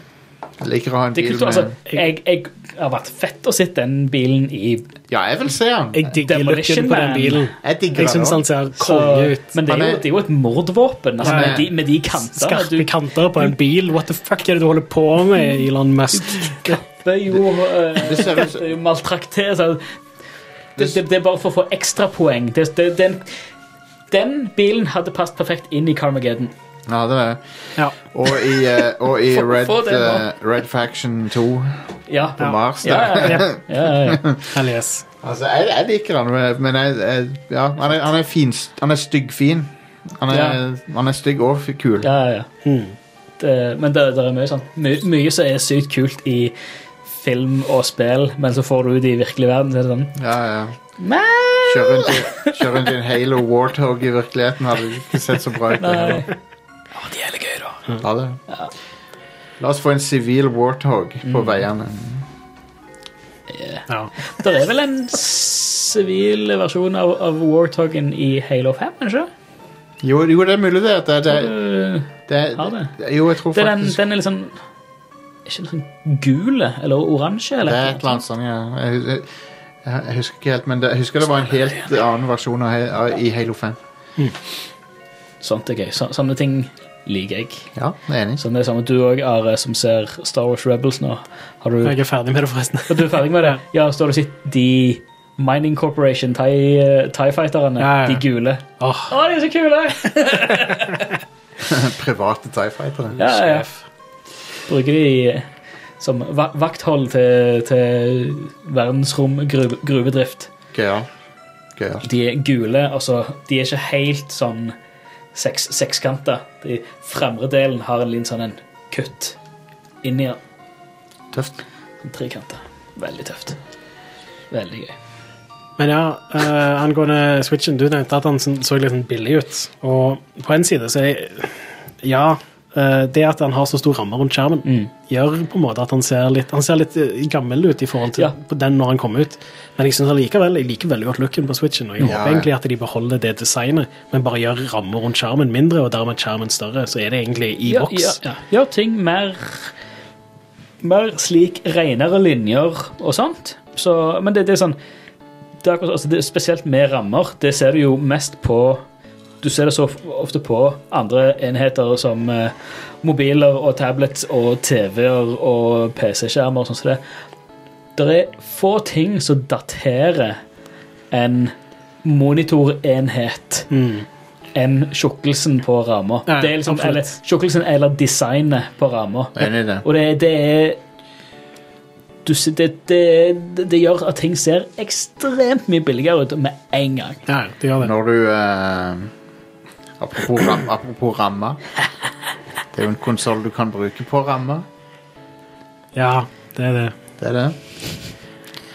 Jeg liker å ha en bil med altså, med jeg, jeg har vært fett å sitte den bilen i Ja, jeg vil se den. Jeg digger Demolition looken på den Man. bilen. Jeg digger Jeg den syns også. han ser så, konge ut. Men det er, Han jo, er- det er jo et mordvåpen altså, med, de, med de kantene. Skarpe Du kanter på en bil. What the fuck er det du holder på med, Elon Musk? kapper jo uh, Det ser ut som- Det er jo maltrakter. så Det, det, det er bare for å få ekstrapoeng. Det, det, den, den bilen hadde passet perfekt inn i Carmageddon. Ja, det er Ja. Og i, eh, og i Få- Red, få det nå. eh, Red Faction 2 Ja. på Mars. Ja, der. ja, ja. ja, ja. Hell yes. Altså, jeg, jeg liker han, men jeg, jeg, ja, han er, han er fin. Han er stygg-fin. Han, er- Ja. han er stygg og f- kul. ja, ja. Hmm. Det, men det, det er mye sånn my, Mye som er sykt kult i film og spill, men så får du ut i virkelig verden, så er det sånn Ja, ja. Kjør rundt, i, kjør rundt i en Halo Warthog i virkeligheten hadde ikke sett så bra ut. det Nei. heller. Ja. La oss få en sivil Warthog på Mm. veiene. Ja. Det er vel en sivil versjon av, av Warthogen i Halo 5, ikke Jo, jo, det er mulig det. Det, det, det? det, jo, jeg tror Det er den, faktisk den er sånn Ikke noe sånn gule eller oransje? Det er et eller annet sånt, ja. Jeg, jeg, jeg, husker ikke helt, men det, jeg husker det var en helt annen versjon av, av, i Halo 5. Sånt er gøy. Så, sånne ting liker jeg. Ja, jeg er enig. Så det er samme du òg, Are, som ser Star Wars Rebels nå. Har du, Jeg er ferdig med det, forresten. er du ferdig med det? Ja, så har du sett de Mining Corporation, TIE, TIE Fighterne, Ja, ja. de gule. Åh, Å, de er så kule! Private TIE Fightere. Ja, ja. Bruker de som va vakthold til, til verdensromgruvedrift. Gøyal. Gøyal. De er gule, altså De er ikke helt sånn seks, sekskanta. De fremre delen har en liten sånn en kutt inni den. Tøft. Trekanta. Veldig tøft. Veldig gøy. Men ja, uh, angående Switchen, du nevnte at han så så litt sånn billig ut. Og på en side så er Ja, eh, det at han har så stor ramme rundt skjermen, Mm. gjør på en måte at han ser litt Han ser litt eh, gammel ut i forhold til Ja. på den når han kom ut. Men jeg synes allikevel, jeg liker veldig godt looken på Switchen, og jeg Ja, håper ja. egentlig at de beholder det designet, men bare gjør rammer rundt skjermen mindre, og dermed skjermen større, så er det egentlig i Ja, boks. ja, ja. Gjør ting mer Mer slik renere linjer og sånt. Så, men det, det er sånn det er, altså det er Spesielt med rammer. Det ser du jo mest på Du ser det så ofte på andre enheter som eh, mobiler og tablets og TV-er og PC-skjermer og sånn som det. Det er få ting som daterer en monitorenhet Mm. enn tjukkelsen på ramma. Liksom, eller tjukkelsen eller designet på ramma. Og det, det er du, det, det, det, det gjør at ting ser ekstremt mye billigere ut med en gang. Ja, det gjør det. Når du eh, apropos, ram, apropos ramme. Det er jo en konsoll du kan bruke på ramme. Ja, det er det. Det er det.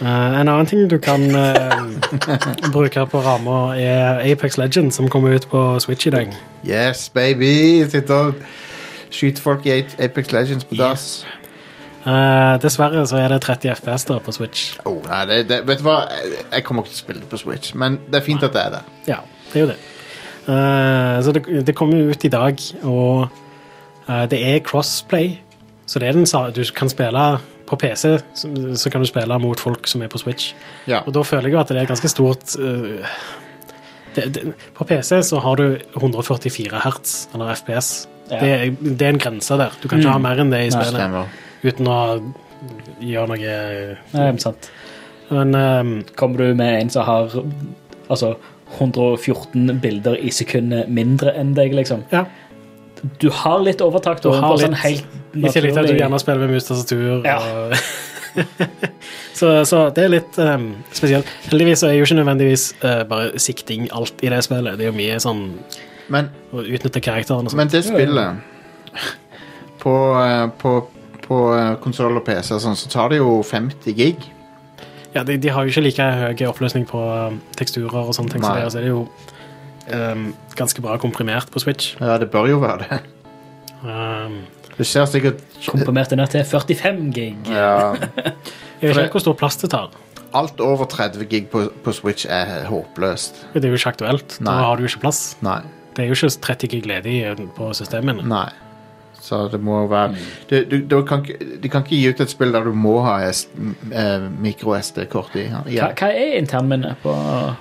Eh, en annen ting du kan eh, bruke på rammer, er Apex Legends, som kommer ut på Switch i dag. Yes, baby! Sitter og skyter folk i Apex Legends på dass. Eh, dessverre så er det 30 FPS der på Switch. Oh, nei, det, det, vet du hva? Jeg kommer ikke til å spille det på Switch, men det er fint at det er det. Ja, det er jo det. Eh, så det, det kommer jo ut i dag, og eh, det er crossplay. Så det er den sa du kan spille på PC, så, så kan du spille mot folk som er på Switch. Ja. Og da føler jeg jo at det er ganske stort uh, det, det, På PC så har du 144 hertz, eller FPS. Ja. Det, er, det er en grense der. Du kan ikke ha mer enn det i spillet uten å gjøre noe Nei, sant. Men um, Kommer du med en som har altså 114 bilder i sekundet mindre enn deg, liksom. ja. Du har litt overtak Du da, har litt, sånn litt. helt I tillegg til at du gjerne spiller med mus tastatur. Ja. og- så, så det er litt um, spesielt. Heldigvis er jo ikke nødvendigvis uh, bare sikting alt i det spillet. Det er jo mye sånn Men, å utnytte karakteren og sånn. men det spillet På, eh, på, på konsoll og PC og sånn, så tar det jo 50 gig. Ja, de, de har jo ikke like høy oppløsning på um, teksturer og sånne ting, så det, så er det jo um, ganske bra komprimert på Switch. Ja, det bør jo være det. Um, Det ser sikkert komprimert ned til 45 gig. ja, jeg vet ikke hvor stor plass det tar. Alt over 30 gig på, på Switch er håpløst. Det er jo ikke aktuelt. Nei. Da har du jo ikke plass. Nei. Det er jo ikke 30 gig ledig på systemene. Nei. Så det må være du, du, du kan, ikke- De kan ikke gi ut et spill der du må ha eh, micro-SD-kort i. Hva, Ja. hva er internminnet på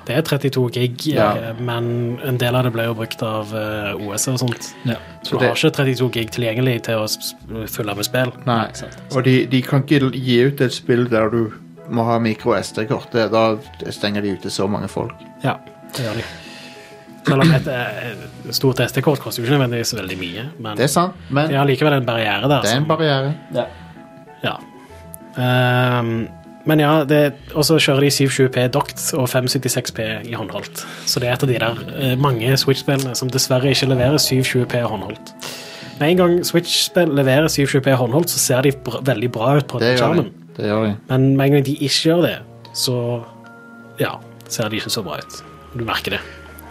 Det er 32 gig, Ja. eh, men en del av det ble jo brukt av eh, OS og sånt. Ja. Så du det- har ikke 32 gig tilgjengelig til å fylle med spill. Nei. Og de, de kan ikke gi ut et spill der du må ha micro-SD-kort. Da stenger de ute så mange folk. Ja, det gjør de. Selv om et eh, stort SD-kort koster jo ikke nødvendigvis veldig mye, men Det er sant, men de har likevel en barriere der. det er en som- barriere. Ja. Ja. Um, men ja, det- og så kjører de 720P doct og 576P i håndholdt. Så det er et av de der eh, mange Switch-spillene som dessverre ikke leverer 720P håndholdt. Med en gang Switch-spill leverer 720P håndholdt, så ser de bra, veldig bra ut på Det skjermen. Det gjør de. Men med en gang de ikke gjør det, så ja, ser de ikke så bra ut. Du merker det.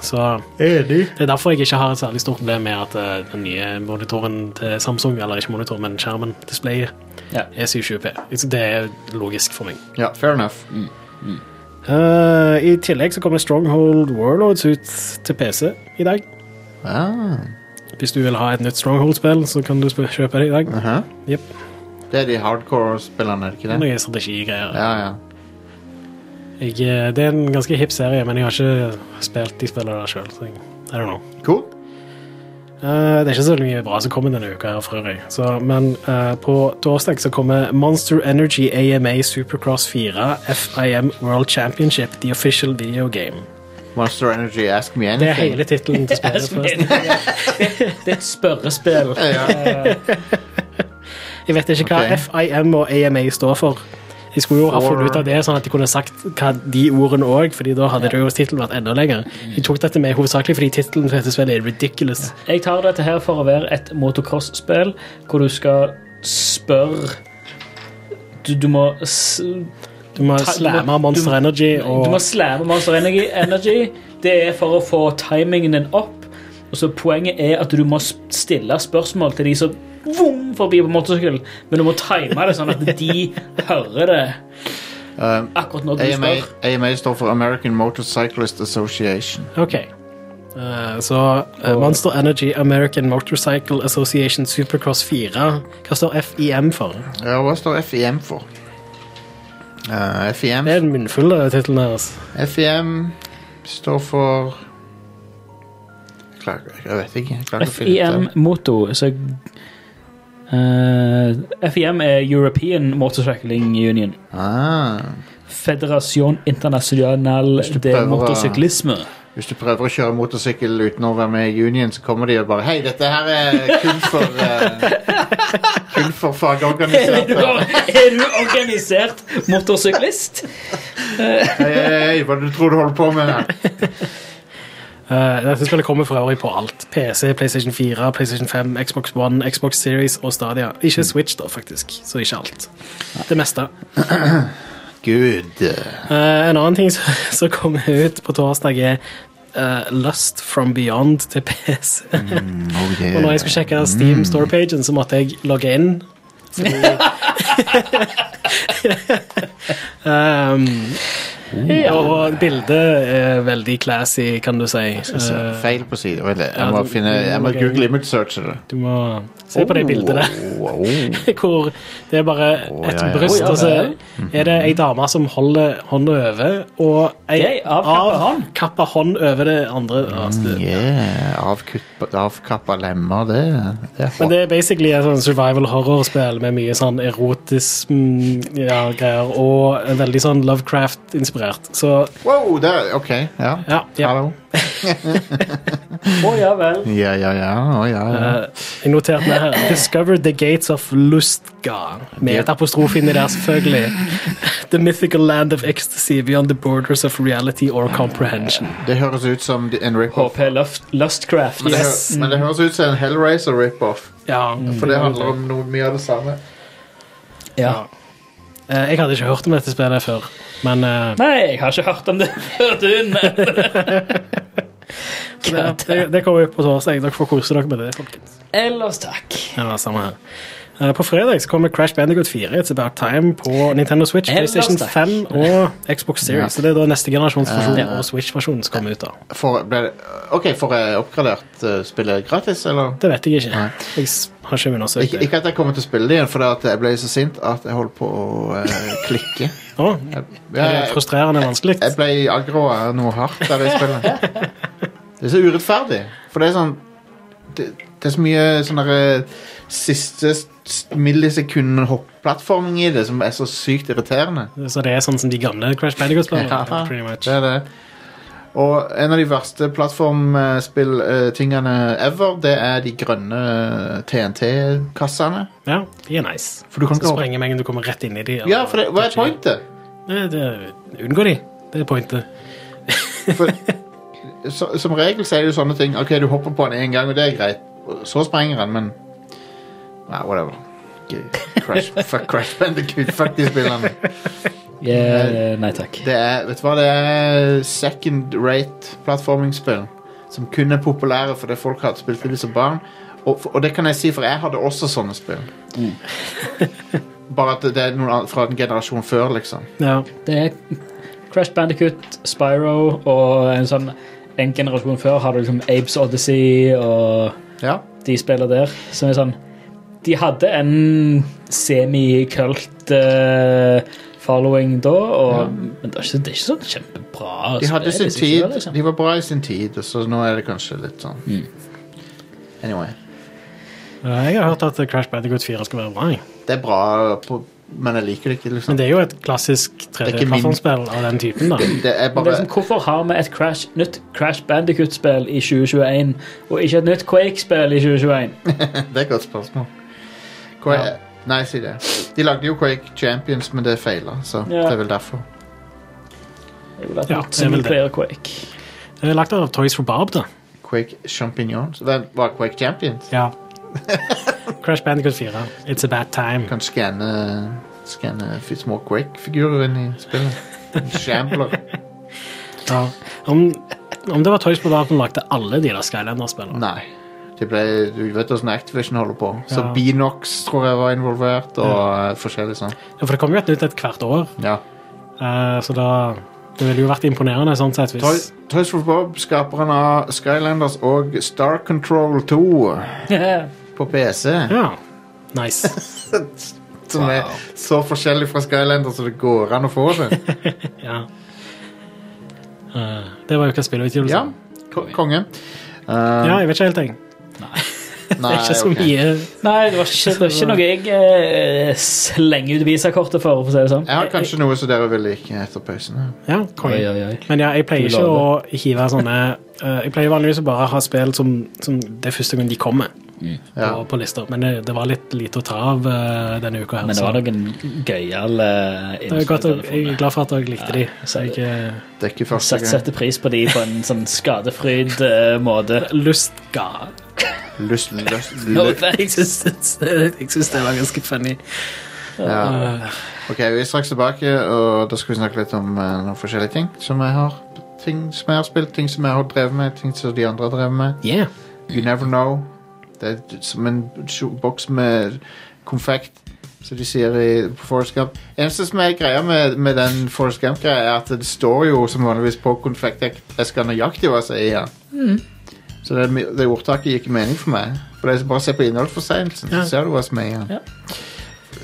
Så det er derfor jeg ikke har et særlig stort problem med at eh, den nye monitoren til Samsung, eller ikke monitor, men skjermen, displayet, Ja. er 720p. Det er logisk for meg. Ja, fair enough. Eh, I tillegg så kommer Stronghold Warlords ut til PC i dag. Ah, Hvis du vil ha et nytt Stronghold-spill, så kan du kjøpe det i dag. Uh -huh. yep. Det er de hardcore-spillene, er det ikke det? Noen strategigreier. Ja, ja. Jeg, eh, det er en ganske hipp serie, men jeg har ikke spilt de spillene der sjøl. I don't know. Cool. Uh, det er ikke så mye bra som kommer denne uka, her for øvrig. Så, men uh, på torsdag så kommer Monster Energy AMA Supercross 4 FIM World Championship, the official video game. Monster Energy, Ask Me Anything. Det er hele tittelen til spillet. forresten. Det er et spørrespill. Jeg vet ikke hva okay. FIM og AMA står for. Jeg skulle jo ha funnet ut av det, sånn at de kunne sagt hva de ordene òg, Fordi da hadde det jo tittelen vært enda lenger. De tok dette med hovedsakelig fordi tittelen til dette spillet er ridiculous. Jeg tar dette her for å være et motocross-spill hvor du skal spørre Du, du må Du må slamme Monster Energy. Og... Du må slamme Monster Energy. Energy. Det er for å få timingen din opp. Og så Poenget er at du må stille spørsmål til de som vom forbi på motorsykkel, men du må time det sånn at de hører det Um, akkurat når du AMA, spør. AMA står for American Motorcyclist Association. OK. Eh, så eh, Monster Energy American Motorcycle Association Supercross 4. Hva står FIM for? Ja, hva står FIM for? Uh, FIM, Det er den munnfulle tittelen deres. FIM står for jeg, klarer, jeg vet ikke. Jeg klarer ikke å finne ut FIM Moto, så eh, FIM er European Motorcycling Union. Ah, Federasjon Internasjonal de prøver Motorsyklisme. hvis du prøver å kjøre motorsykkel uten å være med i union, så kommer de og bare Hei, dette her er kun for uh, Kun for Er fagorganiserte. er du organisert motorsyklist? Hei, hei, hva er du tror du holder på med her? Eh, dette spillet kommer for øvrig på alt. PC, PlayStation 4, PlayStation 5, Xbox One, Xbox Series og Stadia. Ikke Switch, da, faktisk. Så ikke alt. Det meste. Good. Eh, en annen ting som, kom kommer ut på torsdag, er Uh, Lust from Beyond til PC. Oh, yeah. Og når jeg skulle sjekke Steam Store-pagen, så måtte jeg logge inn. Fordi um, Og bildet er veldig classy, kan du si. Så Feil på side. Vent ja, Jeg må, du- finne, jeg må google image searche det. du må se på det bildet der. Oh, oh. Hvor det er bare et ja, ja. bryst, og så er det ei dame som holder hånda over, og ei avkappa hånd. hånd over det andre. Altså, Yeah. Avkappa lemmer, det, det Men det er basically et sånn survival horror-spill med mye sånn erotisk mm, ja, greier, og veldig sånn Lovecraft-inspirert. Så Wow, der, OK. Ja. ja, ja. Hallo. Å ja vel. Ja, ja, ja. Å, ja, ja. Eh, jeg noterte meg her. Discover the gates of Lustga. Med et apostrof inni der, selvfølgelig. The mythical land of ecstasy beyond the borders of reality or comprehension. Det høres ut som en rip-off. HP Lust, Lustcraft. Men, det Yes. hø- men det høres ut som en Hellraiser rip-off. Ja, For det handler om noe mye av det samme. Ja. Eh, Jeg hadde ikke hørt om dette spillet før, men uh, Nei, jeg har ikke hørt om det før du nevnte det, det, det kommer jo på torsdag. Dere får kose dere med det, folkens. Ellers takk. Ja, samme her. Eh, På fredag så kommer Crash Bandicoot 4 It's About Time på Nintendo Switch, Ellers PlayStation takk. 5 og Xbox Series. Så det er da neste generasjons versjon Ja. og Switch-versjonen som kommer ut. da For, ble det, OK, får jeg oppgradert uh, spillet gratis, eller? Det vet jeg ikke. Nei. Jeg har ikke undersøkt det. ikke at jeg kommer til å spille det igjen, for det at jeg ble så sint at jeg holdt på å klikke. Jeg, det er frustrerende vanskelig. jeg ble aggro av noe hardt der i spillet. Det er så urettferdig, for det er sånn Det, det er så mye sånn derre siste millisekunden millisekund hopp-plattforming i det som er så sykt irriterende. Så det er sånn som de gamle Crash Bandicoot-spillene. Ja. Det er det. Og en av de verste plattformspill-tingene ever, det er de grønne TNT-kassene. Ja, de er nice. For du kan ikke sprenge mengden, du kommer rett inn i de. Ja, for det, hva er pointet? Det, det, unngå de. Det er pointet. For, så, som regel så er det jo sånne ting Ok, du hopper på den én gang, og det er greit. Så sprenger den, men Nei, whatever. Crash, fuck Crash Bandicoot. Fuck de spillene. Yeah, nei takk. Det er, vet du hva, det er second rate plattformingspill som kun er populære fordi folk hadde spilt det som barn. Og, og det kan jeg si, for jeg hadde også sånne spill. Bare at det er noen fra en generasjon før, liksom. Ja. Det er Crash Bandicoot, Spyro og en sånn En generasjon før hadde liksom Apes Odyssey og Ja. de spiller der. Som er sånn De hadde en semi-kult eh, following da, og, men det er, ikke, det er ikke sånn kjempebra De hadde spill, sin tid, det, liksom. De var bra i sin tid, og så nå er det kanskje litt sånn Anyway. Eh, Jeg har hørt at Crash Bandicoot 4 skal være bra. Det er bra, på, men jeg liker det ikke, liksom. Men det er jo et klassisk er ikke min- 3D-plattformspill av den typen. da. Det Men det bare liksom, hvorfor har vi et Crash, nytt Crash Bandicoot-spill i 2021, og ikke et nytt Quake-spill i 2021? Det er et godt spørsmål. Quake, Nei, si det. De lagde jo Quake Champions, men det feila, så Ja. det er vel derfor. Ja, det er vel det. Quake. Det er lagt av Toys for Barb, da. Quake Champignons Hvem var Quake Champions? Ja. Crash Bandicoot 4. It's a bad time. Kan skanne Skanne små Quake-figurer inn i spillet. Shambler. Ja. Om, om det var Toys for Barb som lagde alle de der Skylander-spillene. Nei. Det ble, du vet hvordan Activision holder på. Så Ja. Beanox tror jeg var involvert, og ja. forskjellig sånn. Ja, for det kommer jo et nytt et hvert år, Ja. Uh, så da Det ville jo vært imponerende sånn sett hvis Toy, Toys for Bob, skaperen av Skylanders og Star Control 2 på PC. Ja. Nice. Som er så forskjellig fra Skylanders som det går an å få det. Ja. Uh, det var jo ikke spillutgivelse. Ja, ko konge. Uh, Ja, jeg vet ikke helt, jeg. Det er ikke så okay. mye Nei, det var ikke, det var ikke noe jeg eh, slenger ut visakortet for, for å si det sånn. Jeg har kanskje noe som dere vil like etter pausen. Ja, Oi, oi, oi. Men ja, jeg pleier ikke å hive sånne eh, Jeg pleier vanligvis å bare ha spill som, som det er første gang de kommer Ja. på, på lister. Men det, det var litt lite å ta av uh, denne uka. her Men det var noen gøyale godt, å- jeg er glad for at dere likte de. Så jeg eh, Det er ikke første gang. setter pris på de på en sånn skadefryd uh, måte. lyst Lyst, lyst, No. Jeg syns jeg det var ganske funny. Ja. Ok, vi er straks tilbake, og da skal vi snakke litt om uh, noen forskjellige ting som jeg har. Ting som jeg har spilt, ting som jeg har drevet med, ting som de andre har drevet med. Yeah. You never know. Det er som en boks med konfekt, som de sier i, på Forrest Gump. Eneste som er greia med, med den Forest Gump-greia, er at det står jo som vanligvis på konfekteska nøyaktig hva som er i den. Så det, det ordtaket gikk i mening for meg. For det er bare se på innholdsforseelsen, så ser du hva som er igjen. den.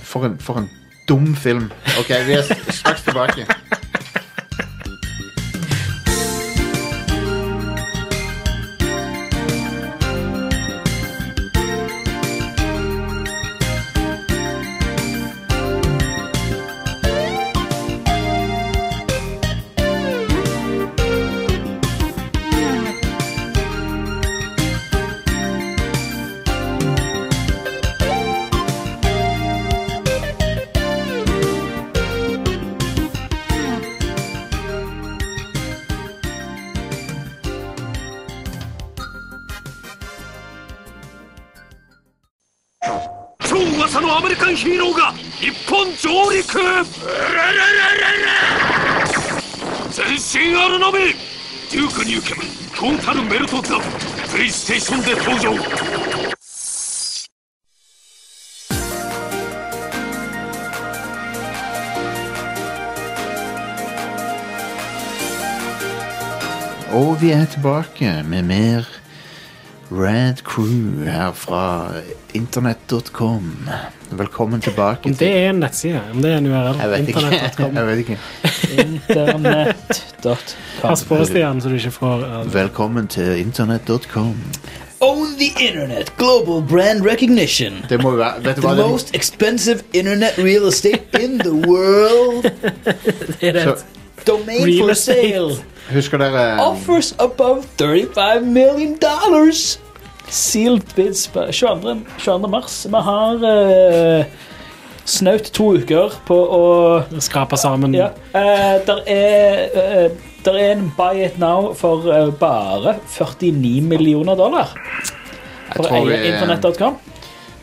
For, en, for en dum film. Ok, vi er straks tilbake. ステーションで登場 Og vi er tilbake med mer Rad Crew her fra internett.com. Velkommen tilbake. Om det er en nettside, om det er en URL. Jeg vet ikke. Internett.com. Jeg vet ikke. Internett.com. Pass på, Stian, så du ikke får uh, Velkommen til internett.com. Own the internet. Global brand recognition. Det må være Vet du The hva? Det, most expensive internet real estate in the world. Det er det. Så- Domain Real for estate. sale. husker dere Offers above 35 million dollars. Sealed bids på 22. 22. mars. Vi har uh, snaut to uker på å Skrape sammen Ja. Uh, der, er, uh, der er en buy it now for bare 49 millioner dollar. For å eie internett.com.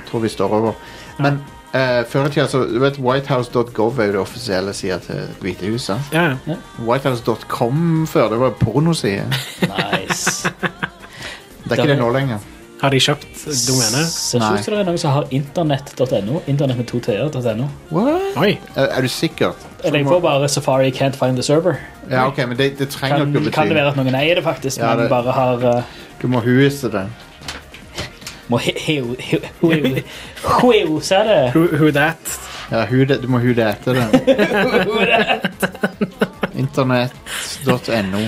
tror vi står over. Men uh, før i tida så Du vet Whitehouse.gov er jo det offisielle sida til Hvite hus. Ja, ja. Whitehouse.com før, det var pornoside. Nice. Det er ikke det nå lenger. Har de kjøpt domenet? Ser du ut som det er noen som har internett.no. Internett med to t-er.no. What? Oi. Er, er du sikker? Eller jeg får bare Safari can't find the server. Ja, ok, men det, det trenger Kan, ikke å kan det være at noen eier det, faktisk, Ja, men det- bare har uh, Du må huise det. Må he- heu- heu- heu- Huose det. Who, who that? Ja, hu det, du må hu det etter det. Internett.no.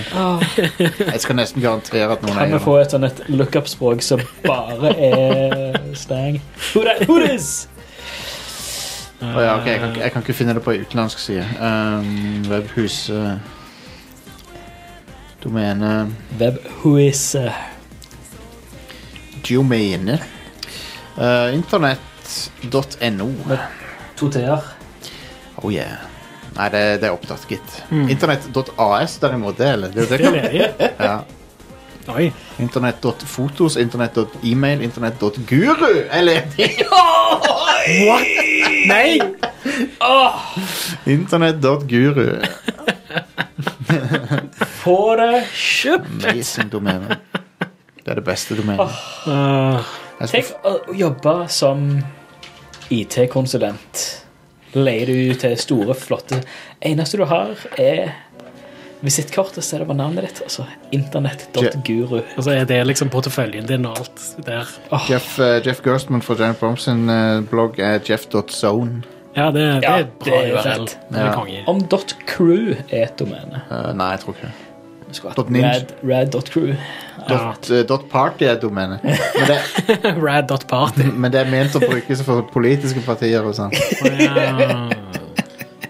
Jeg skal nesten garantere at noen Kan vi få et sånn et lookup-språk som bare er slang? Who that- who this? Å ja, ok, jeg, kan, jeg kan ikke finne det på utenlandsk side. Um, webhus uh, Domene Web who is eh, Domene. Uh, Internett.no. To t-er. Oh yeah. Nei, det, det er opptatt, gitt. Internett.as derimot, det er det. det, Det er kan, ledig. ja. Oi. Internett.fotos, internett.email, internett.guru er ledig. Nei! Internett.guru. Få det kjøpt! Amazing domene. Det er det beste domenet. Uh, skal Tenk å jobbe som IT-konsulent. Leie du til store, flotte Eneste du har, er visittkortet, så er det bare navnet ditt. Altså internett.guru. og så er det liksom porteføljen din og alt der. Jeff, uh, Jeff Gerstmann fra Giant Bombs sin uh, blogg er jeff.zone. Ja, det, det Ja, er bra det er. Det er Ja. Om .crew er et domene. Uh, nei, jeg tror ikke det. Rad, rad.crew. Dot, eh, dot party er domenet. Men, det- Rad.party. men det er ment å brukes for politiske partier og sånn. Ja.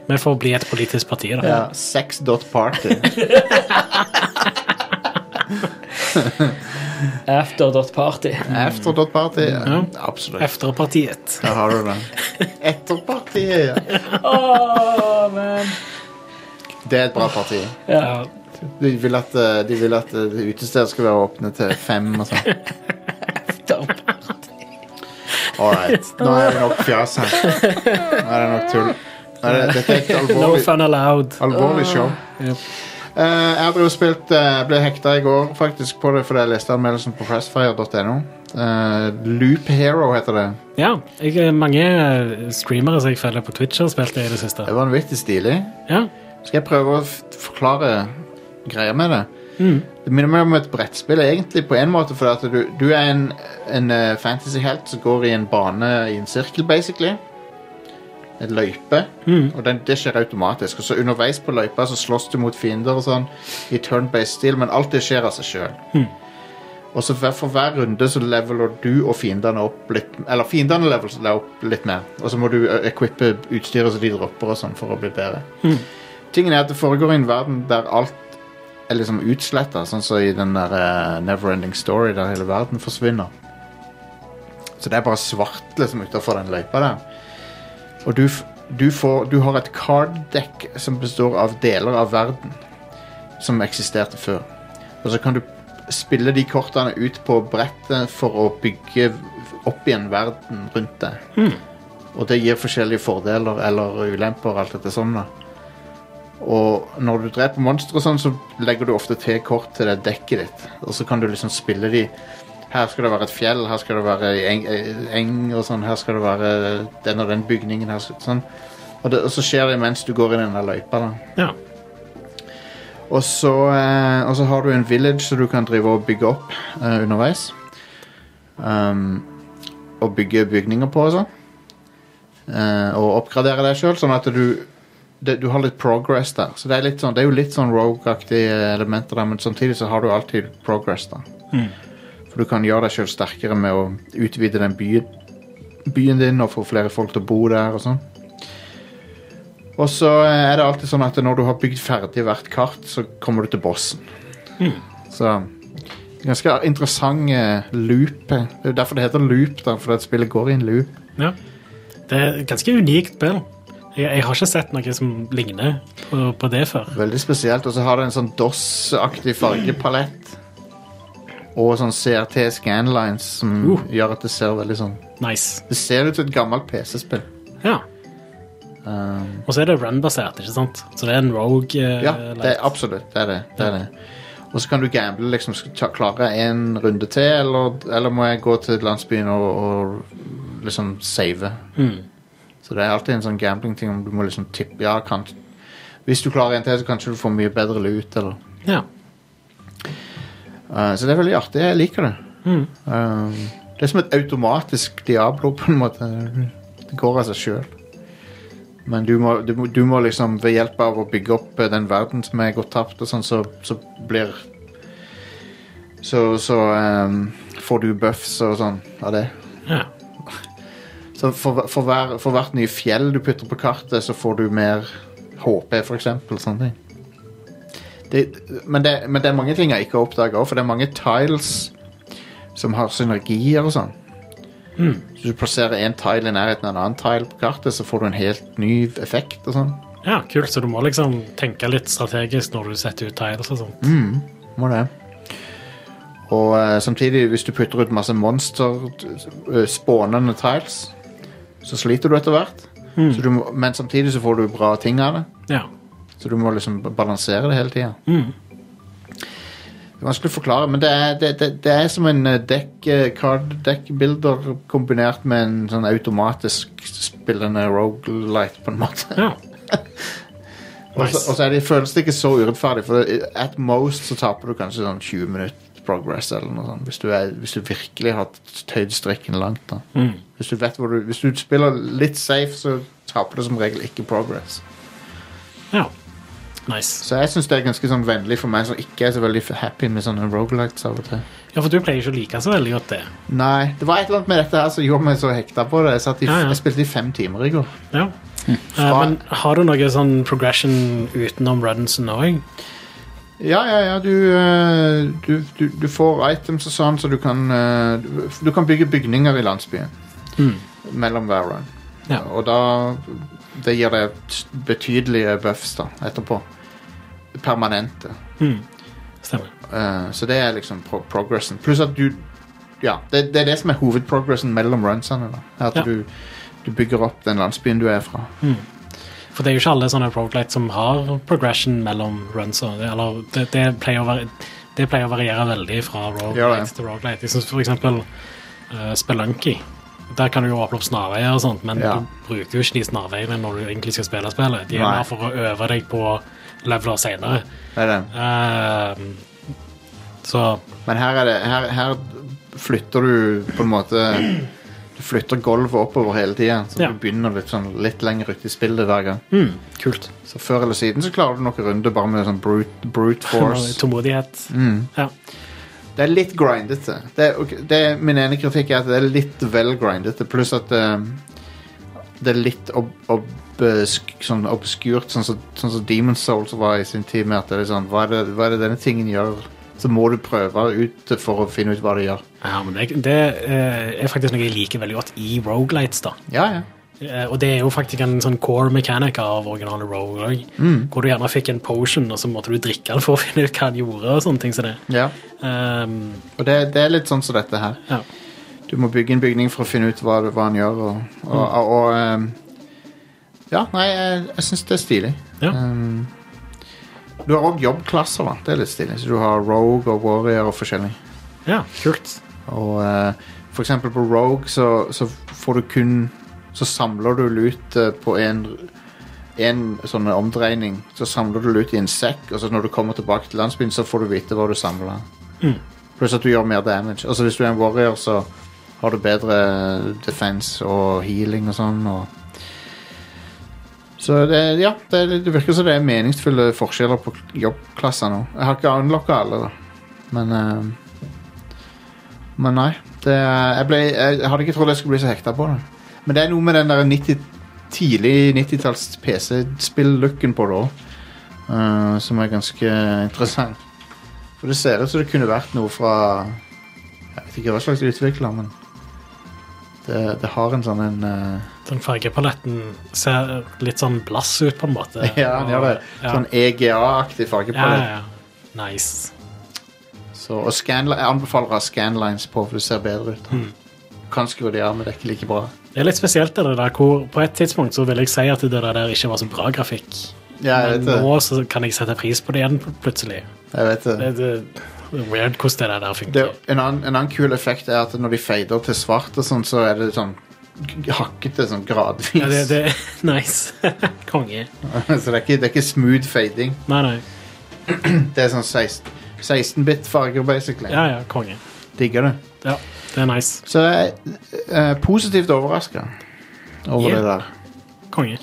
Men for å bli et politisk parti, da. Ja, sex.party. After.party. After.party. Ja. Ja. Absolutt. Efterpartiet. Der har du det. Etterpartiet, ja. Åh, man. Det er et bra parti. Ja. De vil at, eh, de vil at eh, utesteder skal være åpne til fem og sånn. All right. Nå er det nok fjas her. Nå er det nok tull. Er det- Dette er et No alvorlig, fun allowed. alvorlig show. Yep. Eh, jeg har drevet og spilt eh, ble hekta i går faktisk på det fordi jeg leste anmeldelsen på pressfire.no. Eh, Loop Hero heter det. Ja, jeg, mange streamere som jeg følger på Twitch har spilt det i det siste. Det er vanvittig stilig. Ja. Skal jeg prøve å f forklare greia med det? Mm. Det minner meg om et brettspill, egentlig, på en måte, for at du, du er en, en uh, fantasyhelt som går i en bane i en sirkel, basically. Et løype. Mm. Og den, det skjer automatisk. Og så underveis på løypa så slåss du mot fiender og sånn i turn-based stil, men alt det skjer av seg sjøl. Mm. Og så for hver runde så leveler du og fiendene opp litt Eller fiendene leveler deg opp litt mer. Og så må du ø, equippe utstyret så de dropper og sånn for å bli bedre. Mm. Tingen er at det foregår i en verden der alt er liksom utsletta, sånn som i den der uh, Neverending Story der hele verden forsvinner. Så det er bare svart liksom utafor den løypa der. Og du, du, får, du har et card deck som består av deler av verden som eksisterte før. Og så kan du spille de kortene ut på brettet for å bygge opp igjen verden rundt deg. Og det gir forskjellige fordeler eller ulemper, alt etter sånn da. Og når du dreper monstre sånn, så legger du ofte til kort til det dekket ditt. Og så kan du liksom spille de Her skal det være et fjell, her skal det være eng, eng og sånn. Her skal det være den og den bygningen. Her, sånn. Og, det, og så skjer det mens du går i den der løypa. da. Ja. Og så, eh, og så har du en village som du kan drive og bygge opp eh, underveis. Um, og bygge bygninger på og sånn. Eh, og oppgradere deg sjøl, sånn at du det, Du har litt progress der. Så det er, sånn, det er jo litt sånn rogue-aktige elementer der, men samtidig så har du alltid progress. da. For du kan gjøre deg sjøl sterkere med å utvide den byen, byen din og få flere folk til å bo der og sånn. Og så er det alltid sånn at når du har bygd ferdig hvert kart, så kommer du til bossen. Så ganske interessant eh, loop. Det er derfor det heter loop, da, fordi spillet går i en loop. ja. Det er et ganske unikt spill. Jeg, jeg har ikke sett noe som ligner på, på det før. Veldig spesielt. Og så har det en sånn DOS-aktig fargepalett. Og sånn CRT scanlines som Uh. gjør at det ser veldig sånn Nice. Det ser ut som et gammelt PC-spill. Ja. Um, Og så er det run-basert, ikke sant? Så det er en rogue. uh, ja, det er absolutt. Det er det. det, er det. Og så kan du gamble. liksom skal jeg Klare en runde til, eller, eller må jeg gå til landsbyen og, og liksom save? Mm. Så det er alltid en sånn gambling-ting. om Du må liksom tippe Ja, kan, hvis du klarer en til, så kanskje du får mye bedre lut, eller Ja. Uh, Så det er veldig artig. Jeg liker det. Mm. Uh, det er som et automatisk Diablo, på en måte. Det går av seg sjøl. Men du må, du, må, du må liksom ved hjelp av å bygge opp eh, den verden som er gått tapt, og sånn, så, så blir Så, så um, får du buffs og sånn av det. ja. Så for, for, hver, for hvert nye fjell du putter på kartet, så får du mer HP, for eksempel. Sånne ting. Det, men, det, men det er mange ting jeg ikke har oppdaga òg, for det er mange tiles som har synergier og sånn. Så du plasserer en tile i nærheten av en annen tile på kartet, så får du en helt ny effekt og sånn. ja, kult. Så du må liksom tenke litt strategisk når du setter ut tiles og sånt. Må det. Og uh, samtidig, hvis du putter ut masse monster uh, spånende tiles, så sliter du etter hvert. Så du må, men samtidig så får du bra ting av det. Ja. Så du må liksom balansere det hele tida. Mm. Det er vanskelig å forklare, men det er, det, det, det er som en dekk, deck, eh, card deck builder kombinert med en sånn automatisk spillende roguelite, på en måte. ja. Og så- Og så føles det ikke så urettferdig, for at most så taper du kanskje sånn 20 minutter progress eller noe sånt, hvis du, er, hvis du virkelig har tøyd strikken langt. da. Mm. Hvis, du vet hvor du, hvis du spiller litt safe, så taper du som regel ikke progress. ja. Nice. Så jeg syns det er ganske sånn vennlig for meg som ikke er så veldig happy med sånne rogelights av og til. Ja, for du pleier ikke å like så veldig godt det. Nei, det var et eller annet med dette her som gjorde meg så hekta på det. Jeg, i, Ja, ja. jeg spilte i fem timer i går. Ja. Eh, men har du noe sånn progression utenom runsen òg? Ja, ja, ja, du, eh, du, du, du får items og sånn, så du kan eh, du, kan bygge bygninger i landsbyen. Mm. Mellom hver run. Ja. Og da Det gir deg betydelige buffs da, etterpå. Permanente. Mm. Stemmer. Eh, så det er liksom pro progressen. Pluss at du Ja, det, det er det som er hovedprogressen mellom runsene. da. At Ja. du, du bygger opp den landsbyen du er fra. Mm. For det er jo ikke alle sånne Roguelite som har progression mellom runs. og det- Eller det, det, pleier være, det pleier å variere veldig fra Gjør ja, til Roguelite. Jeg synes for eksempel uh, Spelunky. Der kan du jo åpne opp snarveier og sånt, men Ja. du bruker jo ikke de snarveiene når du egentlig skal spille spillet. De er Nei. for å øve deg på leveler senere. Det er det. Eh, så Men her, er det, her, her flytter du på en måte flytter gulvet oppover hele tida. Så Ja. du begynner litt, sånn, litt lenger ut i spillet hver gang. mm, kult. Så før eller siden så klarer du noen runder bare med sånn brute, brute force. Tålmodighet. Mm. Ja. Det er litt grindete. Det, er- ok, det, min ene kritikk er at det er litt vel grindete, pluss at eh, det er litt ob, obsk, sånn obskurt, sånn som sånn som Demon's Souls var i sin tid. med at det er sånn, hva er det, hva er det denne tingen gjør? Så må du prøve ut for å finne ut hva det gjør. Ja, men det, det eh, er faktisk noe jeg liker veldig godt i Rogalights, da. Ja, ja. Eh, Og det er jo faktisk en sånn core mechanic av originale Rogue, Mm. hvor du gjerne fikk en potion, og så måtte du drikke den for å finne ut hva den gjorde, og sånne ting som det. ja. Um, Og det, det er litt sånn som dette her. ja. Du må bygge en bygning for å finne ut hva, hva han gjør. Og, og, og, og um, Ja, nei, jeg, jeg syns det er stilig. Ja. Ehm, du har òg jobbklasser, da. Det er litt stilig. Så du har Rogue og Warrior og forskjellig. ja, kult. Og eh, for eksempel på Rogue så, så får du kun Så samler du lut eh, på en en sånn omdreining. Så samler du lut i en sekk, og så når du kommer tilbake til landsbyen, så får du vite hva du samler. Mm. Pluss at du gjør mer damage. Altså Hvis du er en warrior, så har du bedre defense og healing og sånn. Og så det, ja, det, det virker som det er meningsfulle forskjeller på jobbklasser nå. Jeg har ikke unlocka alle, da. Men uh, Men nei. Det, jeg, ble, jeg, hadde ikke trodd jeg skulle bli så hekta på det. Men det er noe med den der 90, tidlig 90-talls PC-spill-looken på det òg, som er ganske interessant. For det ser ut som det kunne vært noe fra Jeg vet ikke hva slags utvikler, men det, det har en sånn en uh... Den fargepaletten ser litt sånn blass ut, på en måte. Ja, den gjør det. Ja. Sånn EGA-aktig fargepalett. ja, ja. Nice. Så, og scanli- jeg anbefaler å ha scanlines på, for det ser bedre ut. Mm. Kan skru de av, men det er ikke like bra. Det er litt spesielt det der hvor på et tidspunkt så vil jeg si at det der ikke var så bra grafikk. Ja, jeg Men vet det. nå så kan jeg sette pris på det igjen plutselig. Jeg vet det. Det, det, weird hvordan det der det en, annen, en annen kul effekt er at når de fader til svart og sånn, så er det sånn hakkete sånn gradvis. Ja, det, det nice. Konge. så det er, ikke, det er ikke smooth fading. Nei, nei. Det er sånn 16 16-bit-farger, basically. Ja, ja, konge. Digger det. Ja, det er nice. Så jeg er eh, positivt overraska over Yeah. det der. Konge.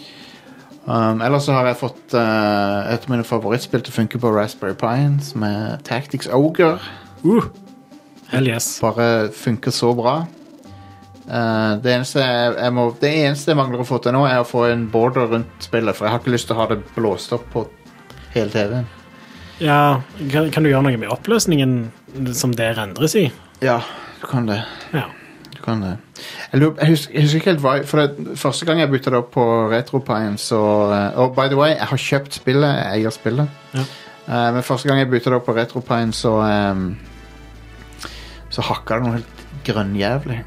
Um, ellers så har jeg fått uh, et av mine favorittspill til å funke på Raspberry Pien, som er Tactics Ogre. Uh. Hell yes. Bare funker så bra. Uh, det, eneste jeg, jeg må, det eneste jeg mangler å få til nå, er å få en border rundt spillet, for jeg har ikke lyst til å ha det blåst opp på hele TV-en. Ja, kan, kan du gjøre noe med oppløsningen som det rendres i? Ja, du kan det. Ja. Du kan det. Jeg, lurer, jeg, husker, jeg husker ikke helt hva For det, Første gang jeg bytta det opp på Retropine, så eh, Og by the way, jeg har kjøpt spillet. Jeg eier spillet. Ja. Uh, men første gang jeg bytta det opp på Retropine, så um, Så hakka det noe helt grønnjævlig.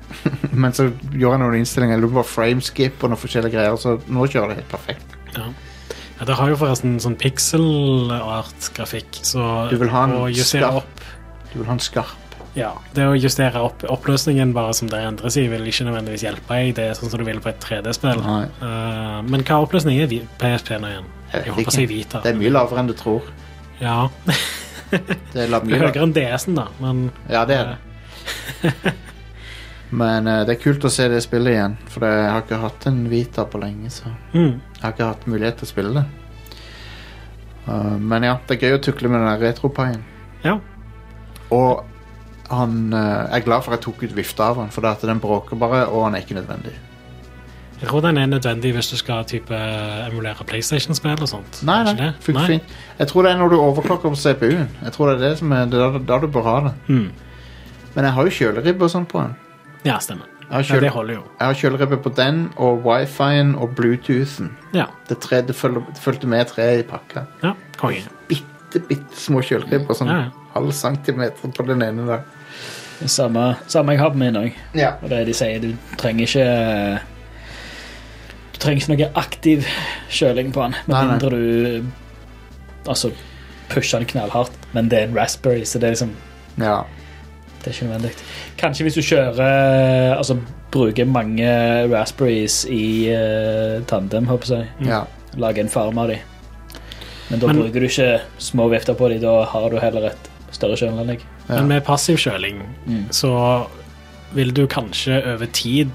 men så gjorde jeg noen innstillinger. Jeg lurer på frameskip og noen forskjellige greier, så nå kjører det helt perfekt. Ja. ja, Det har jo forresten sånn pixel art-grafikk, så Du vil ha en skarp- opp Du vil ha en skarp Ja, det å justere opp oppløsningen bare som det endres i, vil ikke nødvendigvis hjelpe deg. Det er sånn som du vil på et 3D-spill. Nei. Eh, men hva oppløsning er PSP nå igjen? Jeg Jeg håper å si Vita. Det er mye lavere enn du tror. Ja, Det er mye er høyere enn DS-en, da, men Ja, det er det. Men uh, det er kult å se det spillet igjen, for jeg har ikke hatt en Vita på lenge. Så mm, jeg har ikke hatt mulighet til å spille det. Uh, men ja, det er gøy å tukle med den retropaien. ja. Og han eh, er glad for at jeg tok ut vifta av han, for det at den bråker bare, og han er ikke nødvendig. Jeg tror den er nødvendig hvis du skal type emulere PlayStation-spill og sånt. Nei, nei, Nei? fint. Jeg tror det er når du overklokker på CPU-en. Jeg tror det er det som er, det er da du bør ha det. Mm. Men jeg har jo kjøleribbe og sånn på den. Ja, stemmer. Ja, det holder jo. jeg har kjøleribbe på den, og wifi-en og bluetoothen. Ja, Det, tre, det, fulgte med tre i pakka. ja konge. Bitte, bitte små kjøleribber. Sånn Ja, ja. halv centimeter på den ene der. Samme, samme jeg har på min òg. Ja. Og det de sier, du trenger ikke Du trenger ikke noe aktiv kjøling på den, med Nei, nei. mindre du altså, pusher den knallhardt. Men det er en Raspberry, så det er liksom Ja. det er ikke nødvendig. Kanskje hvis du kjører Altså bruker mange Raspberries i uh, tandem, håper jeg. ja. Lager en farm av dem. Men da Men- bruker du ikke små vifter på dem, da har du heller et større kjøleanlegg. Ja. Men med passiv kjøling Mm. så vil du kanskje over tid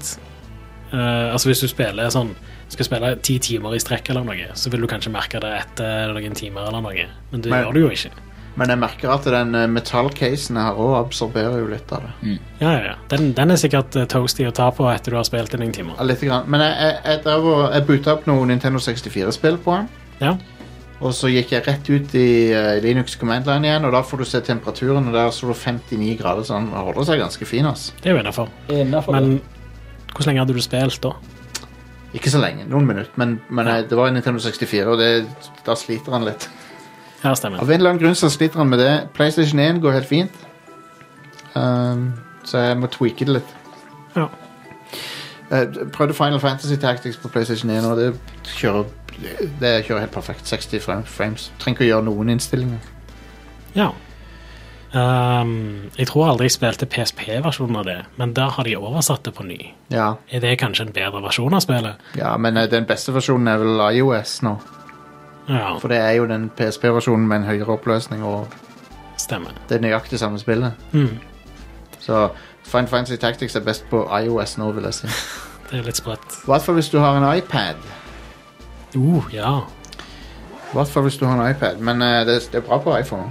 uh, Altså hvis du spiller sånn skal spille ti timer i strekk, eller noe, så vil du kanskje merke det etter noen timer. eller noe Men det Men- gjør du jo ikke. Men jeg merker at den eh, metallcasen her òg absorberer jo litt av det. Ja, ja, ja. Den, den er sikkert eh, toasty å ta på etter du har spilt i noen timer. Ja, Litt grann. Men jeg, jeg, jeg, jeg boota opp noen Nintendo 64-spill på den. Ja. Og så gikk jeg rett ut i eh, Linux Command Line igjen, og da får du se temperaturen, og der står det 59 grader, så den holder seg ganske fin. ass. Det er jo innafor. Innenfor Men hvordan lenge hadde du spilt da? Ikke så lenge, noen minutter, men, men eh, det var en Nintendo 64, og det, da sliter han litt. Ja, stemmer. Av en eller annen grunn så sliter han med det. PlayStation 1 går helt fint, um, så jeg må tweake det litt. Ja. Jeg prøvde Final Fantasy Tactics på PlayStation 1, og det kjører, det kjører helt perfekt. 60 frames. Trenger ikke å gjøre noen innstillinger. Ja. Um, jeg tror aldri jeg spilte PSP-versjonen av det, men der har de oversatt det på ny. Ja, Er det kanskje en bedre versjon av spillet? ja men eh, den beste versjonen er vel iOS nå. Ja, For det er jo den PSP-versjonen med en høyere oppløsning, og stemmer. det er nøyaktig samme spillet. Mm, Så Final Fancy Tactics er best på iOS nå, vil jeg si. det er litt sprøtt. Hva for hvis du har en iPad. Uh, ja. Hva for hvis du har en iPad, men eh, det, det er bra på iPhone.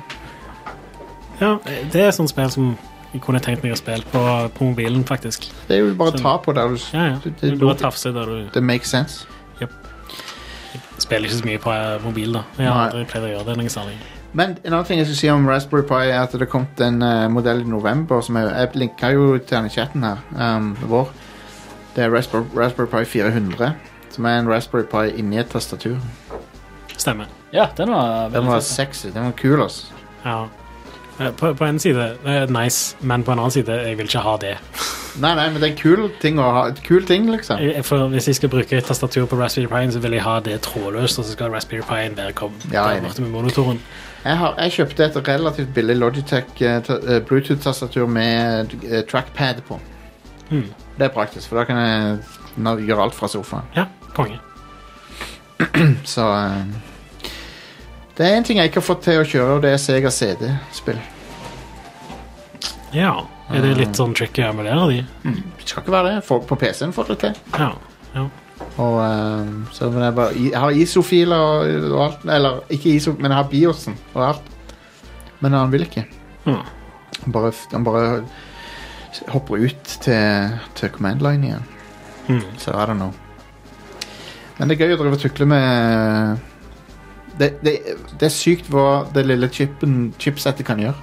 ja. Det er sånn spill som jeg kunne tenkt meg å spille på, på mobilen, faktisk. Det er jo bare å Så- ta på der du Ja, ja. det, Du det, bare tafse der du det makes sense. spiller ikke så mye på eh, mobil, da. Jeg har Nei. aldri pleid å gjøre det noe særlig. Men en annen ting jeg skal si om Raspberry Pi, er at det kom en uh, modell i november som jeg, jeg linka jo til den i chatten her um, vår. Det er Raspberry, Raspberry Pi 400, som er en Raspberry Pi inni et tastatur. Stemmer. Ja, den var Den var sexy. Den var kul, altså. Ja. Eh, På, på en side er nice, men på en annen side jeg vil ikke ha det. Nei, nei, men det er en kul ting å ha. Kul ting, liksom. For Hvis jeg skal bruke et tastatur på Raspberry Pi, så vil jeg ha det trådløst, og så skal Raspberry Pi være kommet Ja, der borte med monitoren. Jeg, har, jeg kjøpte et relativt billig Logitech eh, eh, Bluetooth-tastatur med eh, trackpad på. Mm. Det er praktisk, for da kan jeg gjøre alt fra sofaen. Ja, konge. Så eh, Det er en ting jeg ikke har fått til å kjøre, og det er Sega CD-spill. Ja. Er det litt sånn tricky å emulere de? Det skal ikke være det. Folk på PC-en får det til. Ja. ja. Og, eh, så men jeg, bare, jeg har ISO-filer og, og alt. Eller ikke ISO, men jeg har BIOSen og alt. Men han vil ikke. Hmm. Han bare, han bare hopper ut til, til command line igjen. Mm. Så I don't know. Men det er gøy å drive og tukle med det, det, det er sykt hva det lille chipen, chipsettet kan gjøre.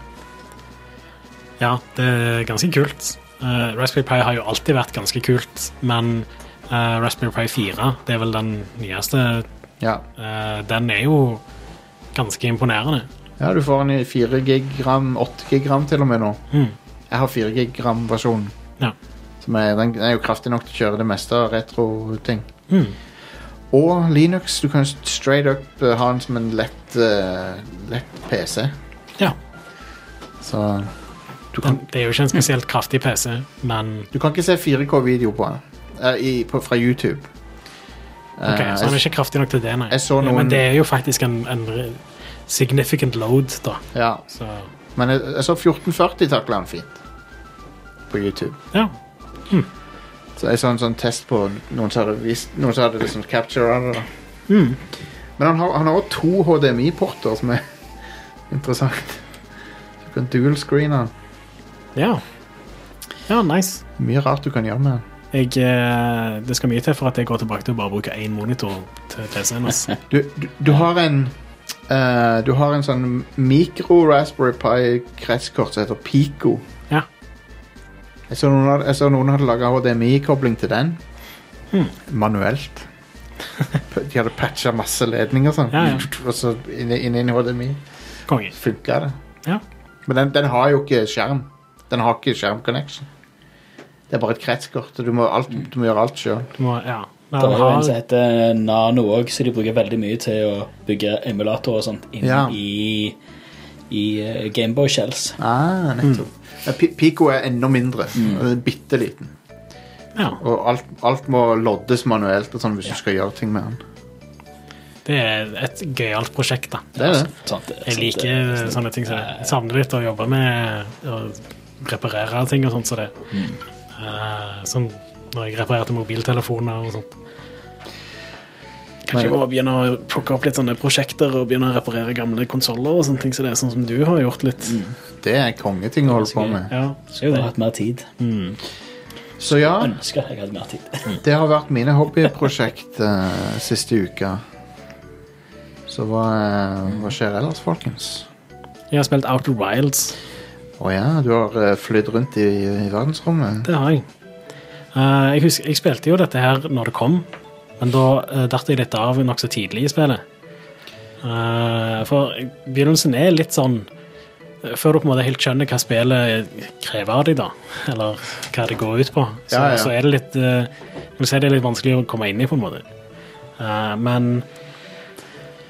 ja, det er ganske kult. Uh, Raspberry Pi har jo alltid vært ganske kult, men eh, Raspberry Pi 4, det er vel den nyeste, Ja. Uh, den er jo ganske imponerende. ja, du får den i 4 gigram, 8 gigram til og med nå. Mm. Jeg har 4 gigram-versjonen. Ja. Som er, den er jo kraftig nok til å kjøre det meste av retro-ting. Mm. Og Linux. Du kan straight up eh, ha den som en lett, uh, lett PC. Ja. Så du kan, Den, det er jo ikke en spesielt kraftig PC, men du kan ikke se 4K-video på den eh, i, på, fra YouTube. Ok, Eh, så han er ikke kraftig nok til det, nei. Ja, noen- Men det er jo faktisk en, en significant load, da. ja, Så men jeg, jeg så 1440 takla han fint på YouTube. ja. Så jeg så en sånn test på noen som hadde vist Noen som hadde liksom det. Mm. Men han har, han har også to HDMI-porter som er interessant. Du kan dual screene den. Ja. Ja, nice. Mye rart du kan gjøre med den. Jeg, eh, det skal mye til for at jeg går tilbake til å bare bruke én monitor til PC-en. Altså. Du, du, du har en uh, Du har en sånn mikro Raspberry Pi-kretskort som heter Pico. Ja. Jeg så noen, jeg så noen hadde laga HDMI-kobling til den. Hmm. Manuelt. De hadde patcha masse ledninger sånn. Ja, ja. Og så inn inn i HDMI. Funka det. Ja. Men den, den har jo ikke skjerm. Den har ikke skjermconnection. Det er bare et kretskort. og Du må, alt, du må gjøre alt sjøl. Du må. Det er jo en som heter Nano òg, så de bruker veldig mye til å bygge emulatorer og sånt inn Ja. i, i eh, Gameboy Shells. Ah, nettopp. Ja, Pi- Pico er enda mindre. Mm. Den er Bitte liten. Ja, Og alt, alt må loddes manuelt og sånn hvis du skal gjøre ting med den. det er et gøyalt prosjekt, da. Det er det. Sant, det- Jeg sant, liker det- sånne ting. Så jeg savner litt å jobbe med å reparere ting og sånt som det. Eh, som når jeg reparerte mobiltelefoner og sånt. Kanskje jeg må begynne å plukke opp litt sånne prosjekter og begynne å reparere gamle konsoller og sånne ting som det, sånn som du har gjort litt. Det er kongeting å holde på med. Ja, Skulle hatt mer tid. Så ja, Ønsker jeg hadde mer tid. det har vært mine hobbyprosjekt uh, siste uka. Så hva, eh, hva skjer ellers, folkens? Jeg har spilt Outer Wilds. Å ja, du har uh, flydd rundt i, i verdensrommet? Det har jeg. Uh, jeg, husker, jeg spilte jo dette her når det kom, men da uh, datt jeg litt av nokså tidlig i spillet. Uh, for begynnelsen er litt sånn eh, Før du på en måte helt skjønner hva spillet krever av deg, da, eller hva det går ut på, så, Ja, ja. så er det litt uh, si det er litt vanskelig å komme inn i, på en måte. Eh, men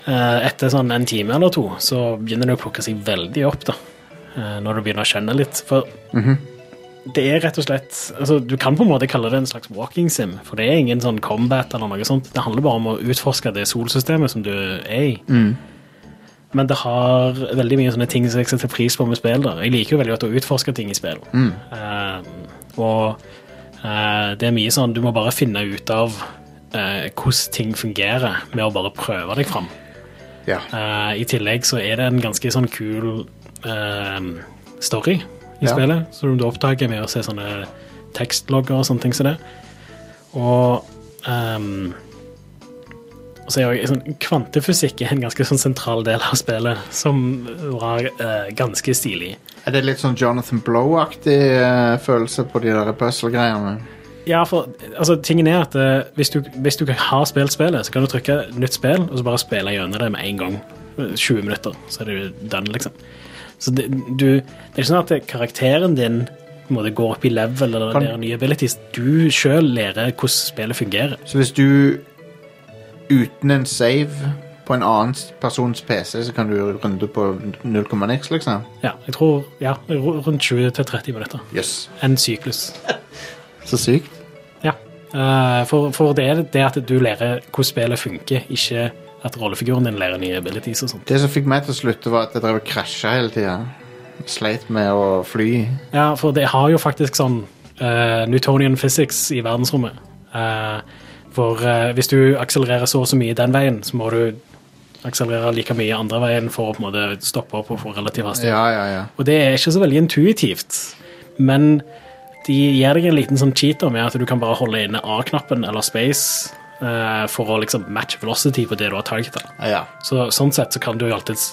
eh, etter sånn en time eller to, så begynner det å plukke seg veldig opp, da. Eh, når du begynner å skjønne litt. For det er rett og slett altså, Du kan på en måte kalle det en slags walking sim, for det er ingen sånn combat eller noe sånt. Det handler bare om å utforske det solsystemet som du er i. Men det har veldig mye sånne ting som jeg setter pris på med spill. Jeg liker jo veldig godt å utforske ting i spill. Eh, og uh, det er mye sånn Du må bare finne ut av uh, hvordan ting fungerer med å bare prøve deg fram. Ja. I tillegg så er det en ganske sånn kul eh, story i Ja. spillet, som du oppdager med å se sånne tekstlogger og sånne ting som det. Og um, så er jo sånn, Kvantefysikk er en ganske sånn sentral del av spillet, som var eh, ganske stilig. Er det litt sånn Jonathan Blow-aktig eh, følelse på de der puzzle-greiene? Ja, for altså, tingen er at eh, hvis, du, hvis du har spilt spillet, så kan du trykke nytt spill, og så bare spille gjennom det med en gang. 20 minutter, så er du done, liksom. Så det, du, det er ikke sånn at karakteren din måte går opp i level eller Kan- lærer nye abilities. Du sjøl lærer hvordan spillet fungerer. Så hvis du uten en save på en annen persons PC, så kan du runde på 0,x, liksom? Ja, jeg tror ja, rundt 20-30 minutter. Yes. En syklus. Så sykt. Ja. Eh, for, for det er det at du lærer hvordan spillet funker, ikke at rollefiguren din lærer nye abilities og sånt. Det som fikk meg til å slutte, var at jeg drev og krasja hele tida. Sleit med å fly. Ja, for det har jo faktisk sånn uh, Newtonian physics i verdensrommet. Uh, for uh, hvis du akselererer så og så mye den veien, så må du akselerere like mye andre veien for å på en måte stoppe opp og få relativ hastighet. Ja, ja, ja. Og det er ikke så veldig intuitivt, men de gir deg en liten sånn cheater med at du kan bare holde inne A-knappen eller space eh, for å liksom matche velocity på det du har targeta. ja. Så sånn sett så kan du jo alltids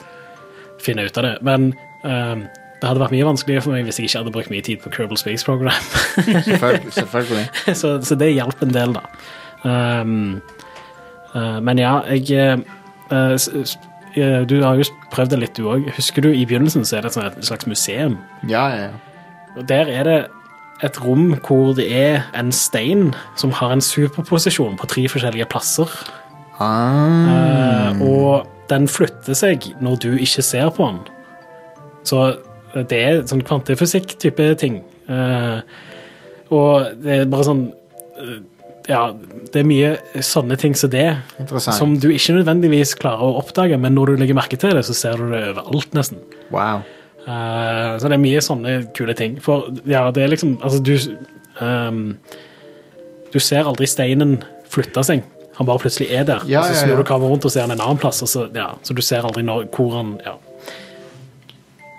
finne ut av det. Men ehm, det hadde vært mye vanskeligere for meg hvis jeg ikke hadde brukt mye tid på Kerbal Space Program. Selvfølgelig. selvfølgelig. så, så det hjalp en del, da. Um, uh, men ja, jeg eh, eh, eh, Du har jo prøvd det litt, du òg. Husker du i begynnelsen så er det et et slags museum. Ja, ja, ja. Og der er det et rom hvor det er en stein som har en superposisjon på tre forskjellige plasser. Ah, Uh, og den flytter seg når du ikke ser på den. Så det er sånn kvantefysikk-type ting. Uh, og det er bare sånn uh, Ja, det er mye sånne ting som det, som du ikke nødvendigvis klarer å oppdage, men når du legger merke til det, så ser du det overalt, nesten. Wow. Eh, så det er mye sånne kule ting. For ja, det er liksom Altså, du um, Du ser aldri steinen flytte seg. Han bare plutselig er der. Ja, og så snur ja. du kameraet rundt og ser han en annen plass, så, ja, så du ser aldri når, hvor han ja.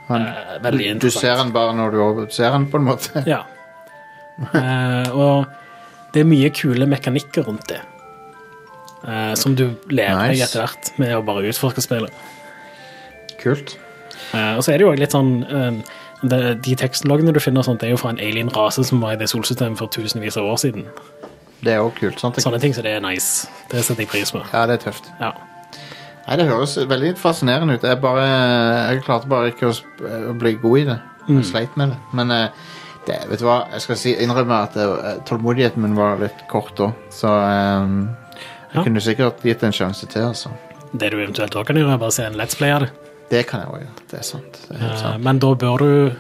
Han, uh, veldig du ser han bare når du ser han, på en måte. ja. Uh, og det er mye kule mekanikker rundt det. som du lærer deg etter hvert med å bare utforske spillet. Kult. Eh, og så er det jo litt sånn eh, det, De tekstloggene du finner, sånt, det er jo fra en alien-rase som var i det solsystemet for tusenvis av år siden. Det er òg kult. sant? Sånne ting så det er nice. Det setter jeg pris på. Ja, det er tøft. Ja. Nei, Det høres veldig fascinerende ut. Jeg, bare, jeg klarte bare ikke å, å bli god i det. Jeg sleit med det. Men eh, det, vet du hva, jeg skal si, innrømme at tålmodigheten min var litt kort da, så um, jeg Ja. kunne sikkert gitt en sjanse til, altså. Det du eventuelt også kan gjøre, er bare se en Let's Play av det. Det kan jeg også gjøre, det er sant. Det er Eh, sant. Men da bør du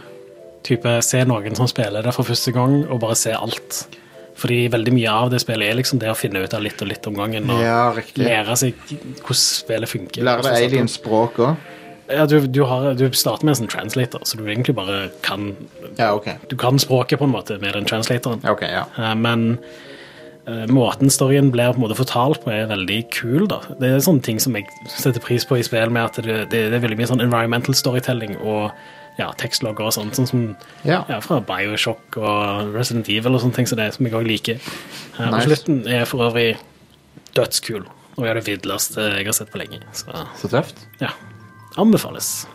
type, se noen som spiller det for første gang, og bare se alt. Fordi veldig mye av det spillet er liksom det å finne ut av litt og litt om gangen. Og Ja, lære seg hvordan spillet funker. Lærer deg aliens språk også? Ja, du, du, har, du starter med en sånn translator, så du egentlig bare kan Ja, okay. Du kan språket på en måte med den translatoren. Okay, ja. Eh, Men måten storyen blir på en måte fortalt på, er veldig kul. da. Det er sånne ting som jeg setter pris på i spill, med at det, det, det er veldig mye sånn environmental storytelling og ja, tekstlogger og sånt, sånn som Ja. ja, fra Bioshock og Resident Evil og sånne ting som det, som jeg òg liker. Eh, Og Nice. slutten er for øvrig dødskul, og er det villeste jeg har sett på lenge. Så Så tøft. ja, anbefales.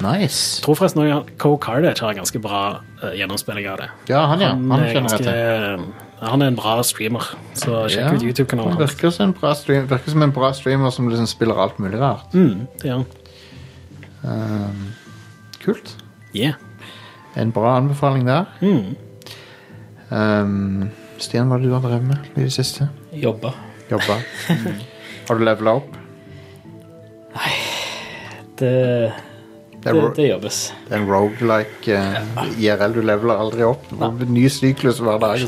Nice. Jeg tror forresten også Co Cardage har en ganske bra uh, gjennomspilling av det. Ja, han ja. Han er jeg til. ganske- han er en bra streamer, så sjekk Ja, ut YouTube-kanalen Han hans. virker som en bra, stream, virker som en bra streamer som liksom spiller alt mulig rart. Mm, det gjør han. Um, kult. Yeah. En bra anbefaling der. Mm. Um, Stian, hva har du har drevet med i det siste? Jobba. Jobba? har du levela opp? Det, Det det, er, ro det jobbes. det er en roguelike uh, IRL. Du leveler aldri opp. Ny syklus hver dag.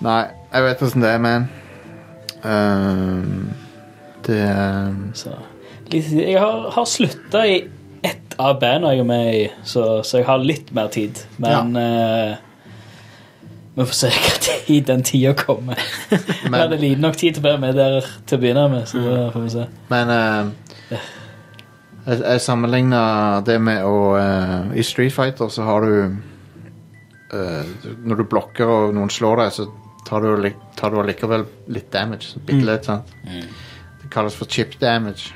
Nei, jeg vet åssen det er, man. Um, det um, Så, jeg har, har slutta i ett av bandene jeg er med i, så, så jeg har litt mer tid. Men eh, vi får se hva tid den tida kommer. Jeg hadde liten nok tid til å være med der til å begynne med. Så da får vi se. Men uh, jeg, jeg sammenligna det med å uh, I Street Fighter så har du eh, Når du blokker og noen slår deg, så tar du, tar du allikevel litt damage. Bitte litt, sant? Det kalles for chip damage.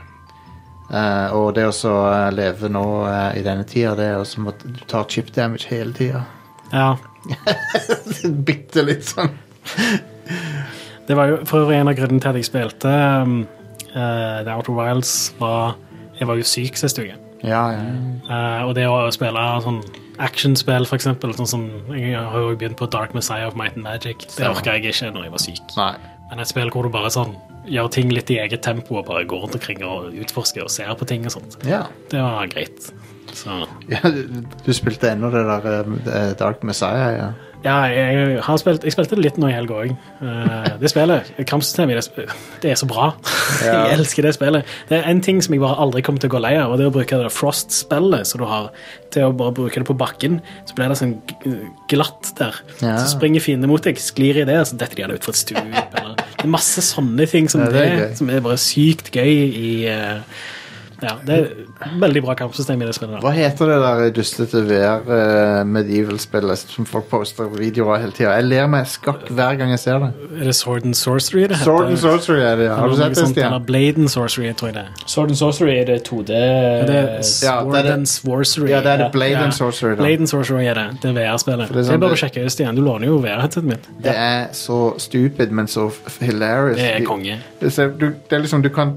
Uh, og det å så eh, leve nå uh, i denne tida, det er som at du tar chip damage hele tida. Ja. Bitte litt sånn. Det var jo for øvrig en av grunnene til at jeg spilte um, uh, The Outer Wilds. Var, jeg var jo syk sist uke. Ja, ja. Og det å spille sånn actionspill, eksempel, sånn som Jeg har jo begynt på Dark Messiah of Might and Magic. Det orka jeg ikke når jeg var syk. Nei. Men et spill hvor du bare sånn gjør ting litt i eget tempo og bare går rundt omkring og utforsker og ser på ting og sånt. Ja. Det var greit. Så ja du, du spilte ennå det der eh, Dark Messiah, ja. ja, jeg, har spilt, jeg spilte det litt nå i helga òg. det spillet, kampsystemet, i det, sp- det er så bra. Ja. jeg elsker det spillet. Det er en ting som jeg bare aldri kommer til å gå lei av, og det er å bruke det Frost-spillet som du har, til å bare bruke det på bakken. Så blir det sånn g- glatt der. Ja. Så springer fiendene mot deg, sklir i det, og så detter de gjerne utfor et stup. Eller, det er masse sånne ting som, Ja, det det, er gøy. som er bare sykt gøy i eh, Ja, det er veldig bra kampsystem i det spillet. Hva heter det der dustete VR-medieval-spillet som folk poster videoer av hele tida? Jeg ler meg skakk hver gang jeg ser det. Er det Sword and Sorcery det heter? Sword and Sorcery er det, ja. Har du sett det, Stian? Blade and Sorcery, tror jeg det er. Sword and Sorcery er det 2D Det er Ja, Sword det det- and Sorcery. Ja, det er det Blade Ja. and Sorcery, da. Blade and Sorcery er det. Det er VR-spillet. Det er Det, sånn bør du sjekke ut, Stian. Du låner jo VR-headsetet mitt. Det er så stupid, men så hilarious. Det er konge. Det, det er liksom, du kan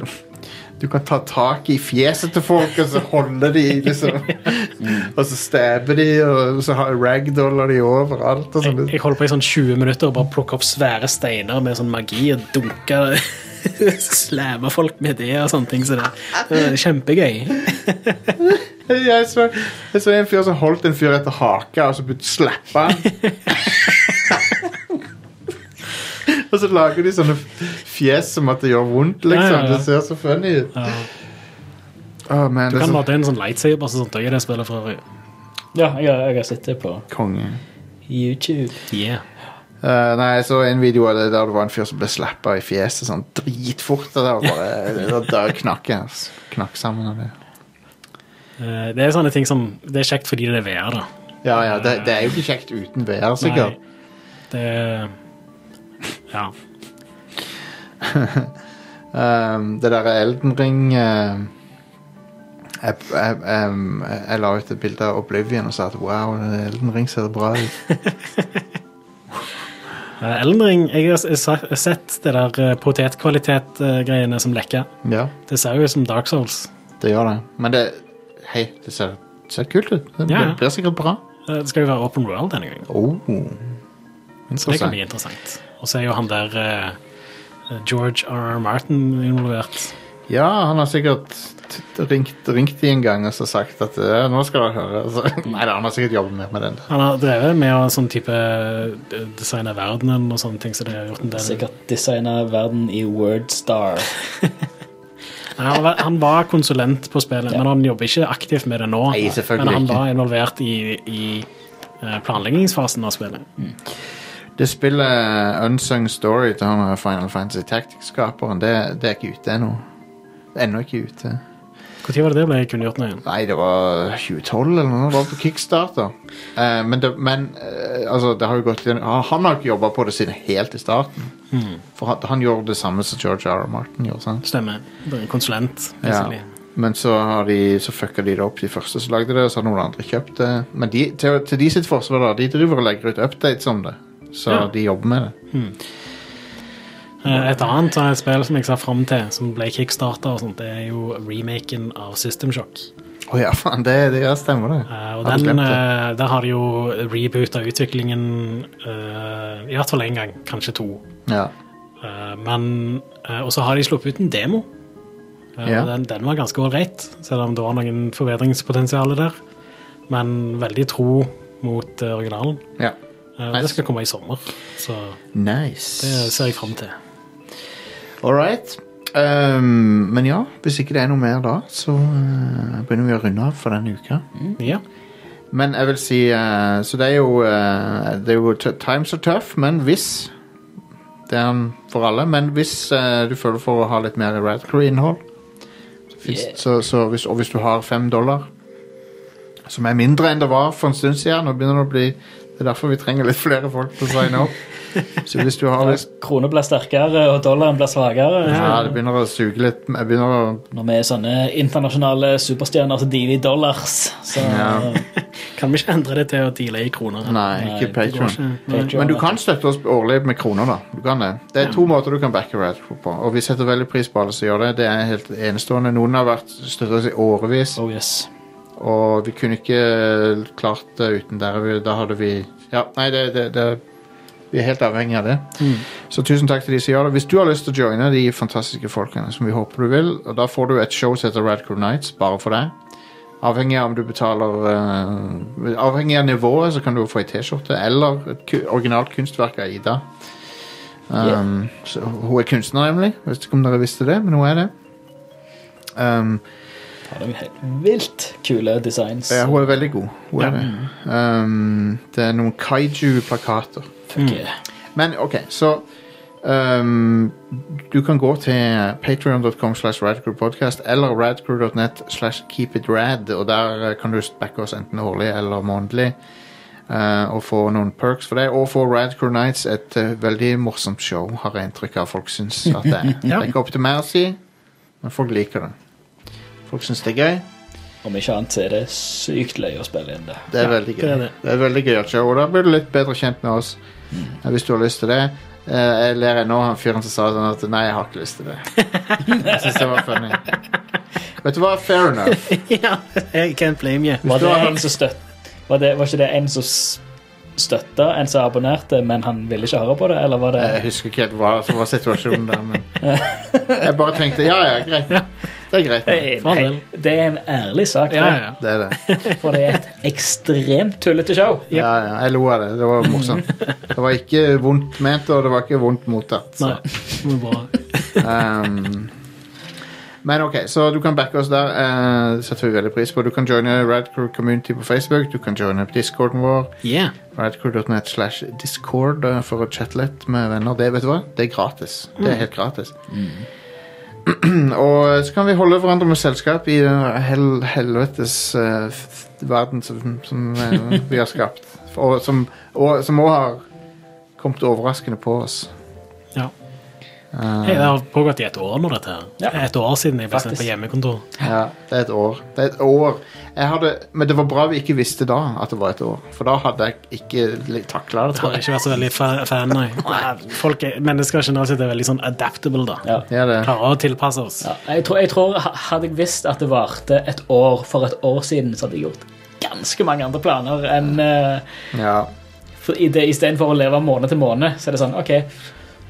du kan ta tak i fjeset til folk, og så holde de liksom Og så stabbe de, og så har- ragdoller de overalt. Og sånn. Jeg, jeg holder på i sånn 20 minutter og bare plukker opp svære steiner med sånn magi og dunker Slæmer folk med det og sånne ting. Så det, det er kjempegøy. Jeg så, jeg så en fyr som holdt en fyr etter haka, og så slappa han. og så lager de sånne fjes som at det gjør vondt, liksom. Ja, ja, ja. Det ser så funny ut. Ja. Åh, man, Du kan lade kan så en sånn lightsaber som sånt også i det spillet for øvrig. Ja, jeg jeg har sett det på konge. YouTube. Yeah. Uh, nei, jeg så en video av det der det var en fyr som ble slappa i fjeset sånn dritfort. Og der bare, det der knakk jeg. altså. Knakk sammen av det. Uh, Det er sånne ting som Det er kjekt fordi det er VR, da. Ja, ja, det, det er jo ikke kjekt uten VR, sikkert. Nei, det Ja. Um, det der Elden Ring uh, jeg, jeg, um, jeg la ut et bilde av Oblivion og sa at wow, Elden Ring ser bra ut. Elden Ring, jeg har sett det der eh, potetkvalitet-greiene som lekker. Ja, Det ser jo ut som Dark Souls. det gjør det. Men det Hei, det ser, ser kult ut. Det Ja, blir sikkert bra. Eh, Det skal jo være open world denne gangen. Oh. Det kan bli interessant. Og så er jo han der eh, George R. R. Martin involvert. Ja, han har sikkert ringt, ringt de en gang og så sagt at eh, nå skal dere høre. Så, nei da, han har sikkert jobbet mer med den. Han har drevet med å sånn type eh, designe verdenen og sånne ting, så det har gjort en del Sikkert designa verden i Wordstar. Nei, han, var, han var konsulent på spillet, men han jobber ikke aktivt med det nå. Nei, men han var involvert i, i eh, planleggingsfasen av spillet. Det spillet Unsung Story til han Final Fantasy Tactics-skaperen, det, det er ikke ute ennå. Ennå ikke ute. Når var det det ble kunngjort nå igjen? Nei, det var 2012 eller noe. Det var på Kickstarter. Uh, men det, men uh, altså, det har jo gått igjen. Han, han har ikke jobba på det siden helt i starten. For han, han gjorde det samme som George R. R. Martin gjorde. sant? Stemmer. Det er en konsulent. Ja. Men så, har de, så fucka de det opp, de første som lagde det, og så har noen andre kjøpt det. Men de, til, til de sitt forsvar, da, de driver og legger ut updates om det. Så Ja. de jobber med det. Mm. Et annet et spill som jeg ser fram til, som ble kickstarta, det er jo remaken av System Shock. Å ja, faen, det, det ja, stemmer det. Uh, og Hadde den, eh, Der har de jo reboota utviklingen uh, i hvert fall én gang, kanskje to. Ja. Eh, men eh, Og så har de sluppet ut en demo. Eh, Ja. den, den var ganske ålreit, selv om det var noen forbedringspotensial der. Men veldig tro mot eh, originalen. ja. Eh, Nice. Det skal komme i sommer, så Nice. det ser jeg fram til. All right. Um, men ja, hvis ikke det er noe mer da, så uh, begynner vi å runde av for denne uka. Ja. Men jeg vil si uh, Så det er jo, uh, det er jo Times are tough, men hvis Det er for alle, men hvis uh, du føler for å ha litt mer Radcrew-innhold Yeah. så, så hvis, Og hvis du har fem dollar, som er mindre enn det var for en stund siden Nå begynner det å bli Det er derfor vi trenger litt flere folk til å signe opp. Så hvis du har lyst Kroner blir sterkere, og dollaren blir svakere. Ja, det begynner å suge litt. Jeg begynner å Når vi er sånne internasjonale superstjerner som dealer i dollars, så Ja. Kan vi ikke endre det til å deale i kroner? Nei, ikke Patreon. Patreon, Men du kan støtte oss årlig med kroner, da. Du kan det. Det er to måter du kan backe Radcrew på, og vi setter veldig pris på alle som gjør det. Det er helt enestående. Noen har vært støttet oss i årevis, Oh yes. Og vi kunne ikke klart det uten dere. Da hadde vi Ja, nei, det, det, det Vi er helt avhengig av det. Så tusen takk til de som gjør det. Hvis du har lyst til å joine de fantastiske folkene, som vi håper du vil, og da får du et show som heter Radcrew Nights, bare for deg. Avhengig av om du betaler uh, Avhengig av nivået, så kan du få ei T-skjorte eller et originalt kunstverk av Ida. Um, så, hun er kunstner, nemlig. Jeg vet ikke om dere visste det, men hun er det. Um, Det er helt vilt kule designs. ja, hun er veldig god. Hun er det. Um, det er noen kaiju-plakater. Fuck yeah. Men ok, så um, Du kan gå til patreon.com slash radcrewpodcast eller radcrew.net slash keepitrad, og der eh, kan du backe oss enten årlig eller månedlig. Uh, og få noen perks for det. Og få Radcrew Nights, et uh, veldig morsomt show, har jeg inntrykk av folk syns at det er. Det er ikke opp til meg å si, men folk liker det. Folk syns det er gøy. Om ikke annet er det sykt løye å spille inn det. Det er veldig gøy. det er Det det. er, veldig gøy og da blir du litt bedre kjent med oss. mm. Hvis du har lyst til det. Eh, jeg ler ennå av han fyren som sa sånn at nei, jeg har ikke lyst til det. jeg synes det var funny. Vet du hva? Fair enough. ja, I can't blame you. Var det en som støtt... Var, det, var ikke det en som støtta en som abonnerte, men han ville ikke høre på det, eller var det Jeg husker ikke helt hva som var situasjonen der, men Jeg bare tenkte ja, ja, greit. Det er greit. Det del. Det er en ærlig sak, Ja, det. ja. Det er det. for det er et ekstremt tullete show. Ja, ja, jeg lo av det. Det var morsomt. Det var ikke vondt ment, og det var ikke vondt mottatt. så. Nei, men bra. Um, men ok, så du kan backe oss der. Uh, setter vi veldig pris på. Du kan joine Radcrew Community på Facebook. Du kan joine discorden vår. Yeah. Radcrew.net slash discord eh, for å chatte litt med venner. Det vet du hva? Det er gratis. Det er helt gratis. og så kan vi holde hverandre med selskap i den hel helvetes uh, verden som, som uh, vi har skapt. Og som og, som også har kommet overraskende på oss. Ja. Eh, Hei, det har pågått i et år nå, dette her. Ja. Et år siden jeg ble sendt på hjemmekontor. Ja, det er et år. Det er et år. Jeg hadde, men det var bra vi ikke visste da at det var et år. For da hadde jeg ikke takla det, Jeg tror har jeg. ikke vært så veldig fan, nei. Nei, Folk er, mennesker generelt sett er veldig sånn adaptable, da. Ja. Ja, det. Klarer å tilpasse oss. Ja, jeg, tror, jeg tror Hadde jeg visst at det varte et år for et år siden, så hadde jeg gjort ganske mange andre planer enn eh, Ja. for Istedenfor å leve måned til måned, så er det sånn OK,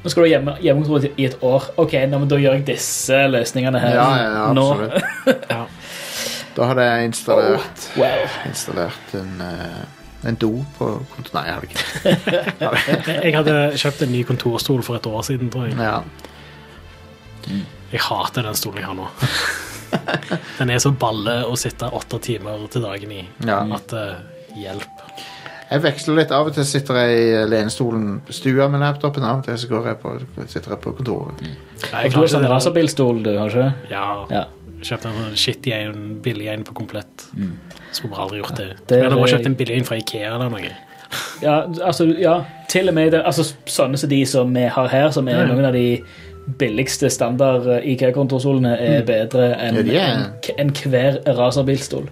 nå skal du ha hjemme, hjemmekontor i et år. OK, nå, men da gjør jeg disse løsningene her Ja, ja, ja, nå. absolutt. Da hadde jeg installert, Wow. installert en, eh, en do på kontoret. Nei, jeg hadde ikke Jeg hadde kjøpt en ny kontorstol for et år siden, tror jeg. ja. Jeg hater den stolen jeg har nå. Den er så balle å sitte åtte timer til dagen i Ja. at uh, hjelp. Jeg veksler litt. Av og til sitter jeg i lenestolen på stua med laptopen. Av og til så går jeg på, sitter jeg på kontoret. Nei, Og jeg du har sånn racerbilstol, du, har ikke det? Ja, Ja. kjøpte en sånn shitty en, billig en på komplett. Skulle bare aldri gjort det. Det Eller bare kjøpt en billig en fra Ikea eller noe. Ja, altså, ja, til og med det, altså, sånne som de som vi har her, som er Ja, ja. noen av de billigste standard IKEA-kontorstolene, er bedre enn Ja, de en, en hver racerbilstol.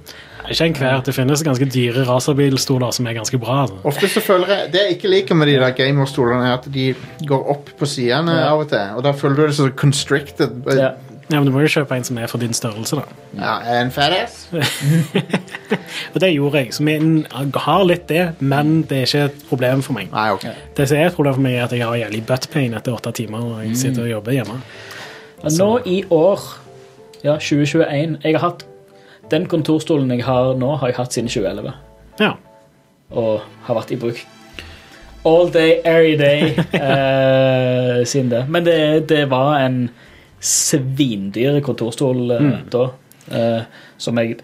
Ikke enhver. Det finnes ganske dyre racerbilstoler som er ganske bra. Altså. Ofte så føler jeg Det jeg ikke liker med de der gamerstolene, er at de går opp på sidene Ja. av og til. Og da føler du det så constricted. Ja. Ja, men Du må jo kjøpe en som er for din størrelse, da. Ja, en fatass? Og det gjorde jeg. Så vi har litt det, men det er ikke et problem for meg. Nei, ok. Det som er et problem for meg, er at jeg har jævlig buttpain etter åtte timer når jeg sitter og jobber hjemme. Så. Nå i år, ja, 2021 Jeg har hatt Den kontorstolen jeg har nå, har jeg hatt siden 2011. Ja. Og har vært i bruk all day, every day eh, siden det. Men det, det var en svindyr kontorstol eh, da, eh, som jeg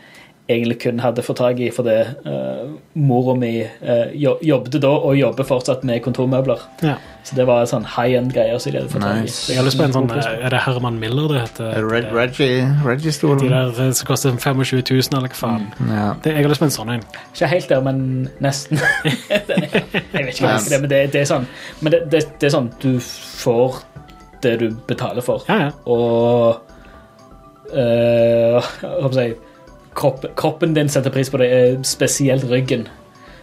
egentlig kun hadde fått tak i fordi uh, mora mi uh, jobbet da og jobber fortsatt med kontormøbler. ja. Så det var en sånn high end greier som de hadde fått tak i. Nice. Jeg har lyst på en sånn Er det Herman Miller det heter? Red, De Reggie, Reggie-stolen. der eh, som koster 25 000, eller hva faen. Ja. Det, jeg har lyst på en sånn en. Ikke helt der, men nesten. Jeg vet ikke hva jeg skal det, men det, det er sånn Men det, det, det er sånn du får det du betaler for. Ja, ja. Og uh, hva skal jeg si kropp, Kroppen din setter pris på det, eh, spesielt ryggen.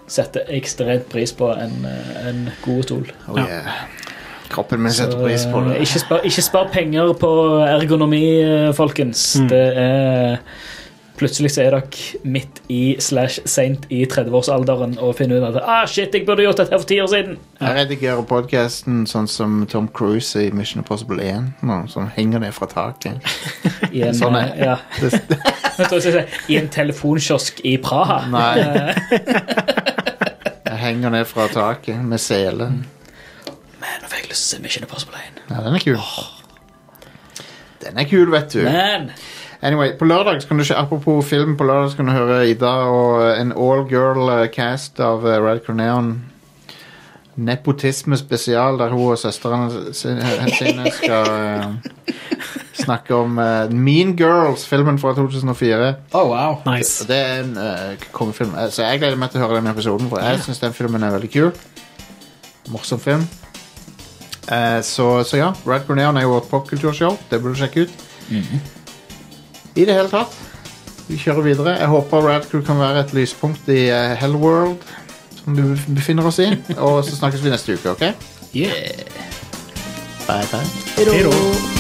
Setter ekstremt pris på en, eh, en god stol. Oh, yeah. Kroppen min setter Så, pris på det. eh, Ikke spar, ikke spar penger på ergonomi, folkens. folkens. Det er Plutselig så er dere midt i slash seint i 30-årsalderen og finner ut at ah, shit, jeg burde gjort dette for ti år siden. Jeg redigerer podkasten sånn som Tom Cruise i Mission Impossible 1. Nå, som henger ned fra taket. I en, Sånn er- ja. I en telefonkiosk i Praha. Nei. Jeg henger ned fra taket med sele. Men nå fikk jeg lyst til å se Mission Impossible 1. Ja, den er kul. Den er kul, vet du. Men Anyway, på lørdag kan du se, Apropos film, på lørdag kan du høre Ida og en all girl eh, cast av uh, Red Corneon. Nepotisme spesial, der hun og søstrene sine sine skal eh, snakke om eh, Mean Girls, filmen fra 2004. Oh, wow. Nice. Det er en uh, kongefilm. Eh, Så jeg gleder meg til å høre den episoden, for jeg syns den filmen er veldig kul. Morsom film. Eh, så, så ja, Red Corneon er jo vårt popkulturshow. Det burde du sjekke ut. I det hele tatt. Vi kjører videre. Jeg håper Radcrew kan være et lyspunkt i uh, Hellworld, som vi befinner oss i. Og så snakkes vi neste uke, OK? yeah. Bye, bye. Hei da.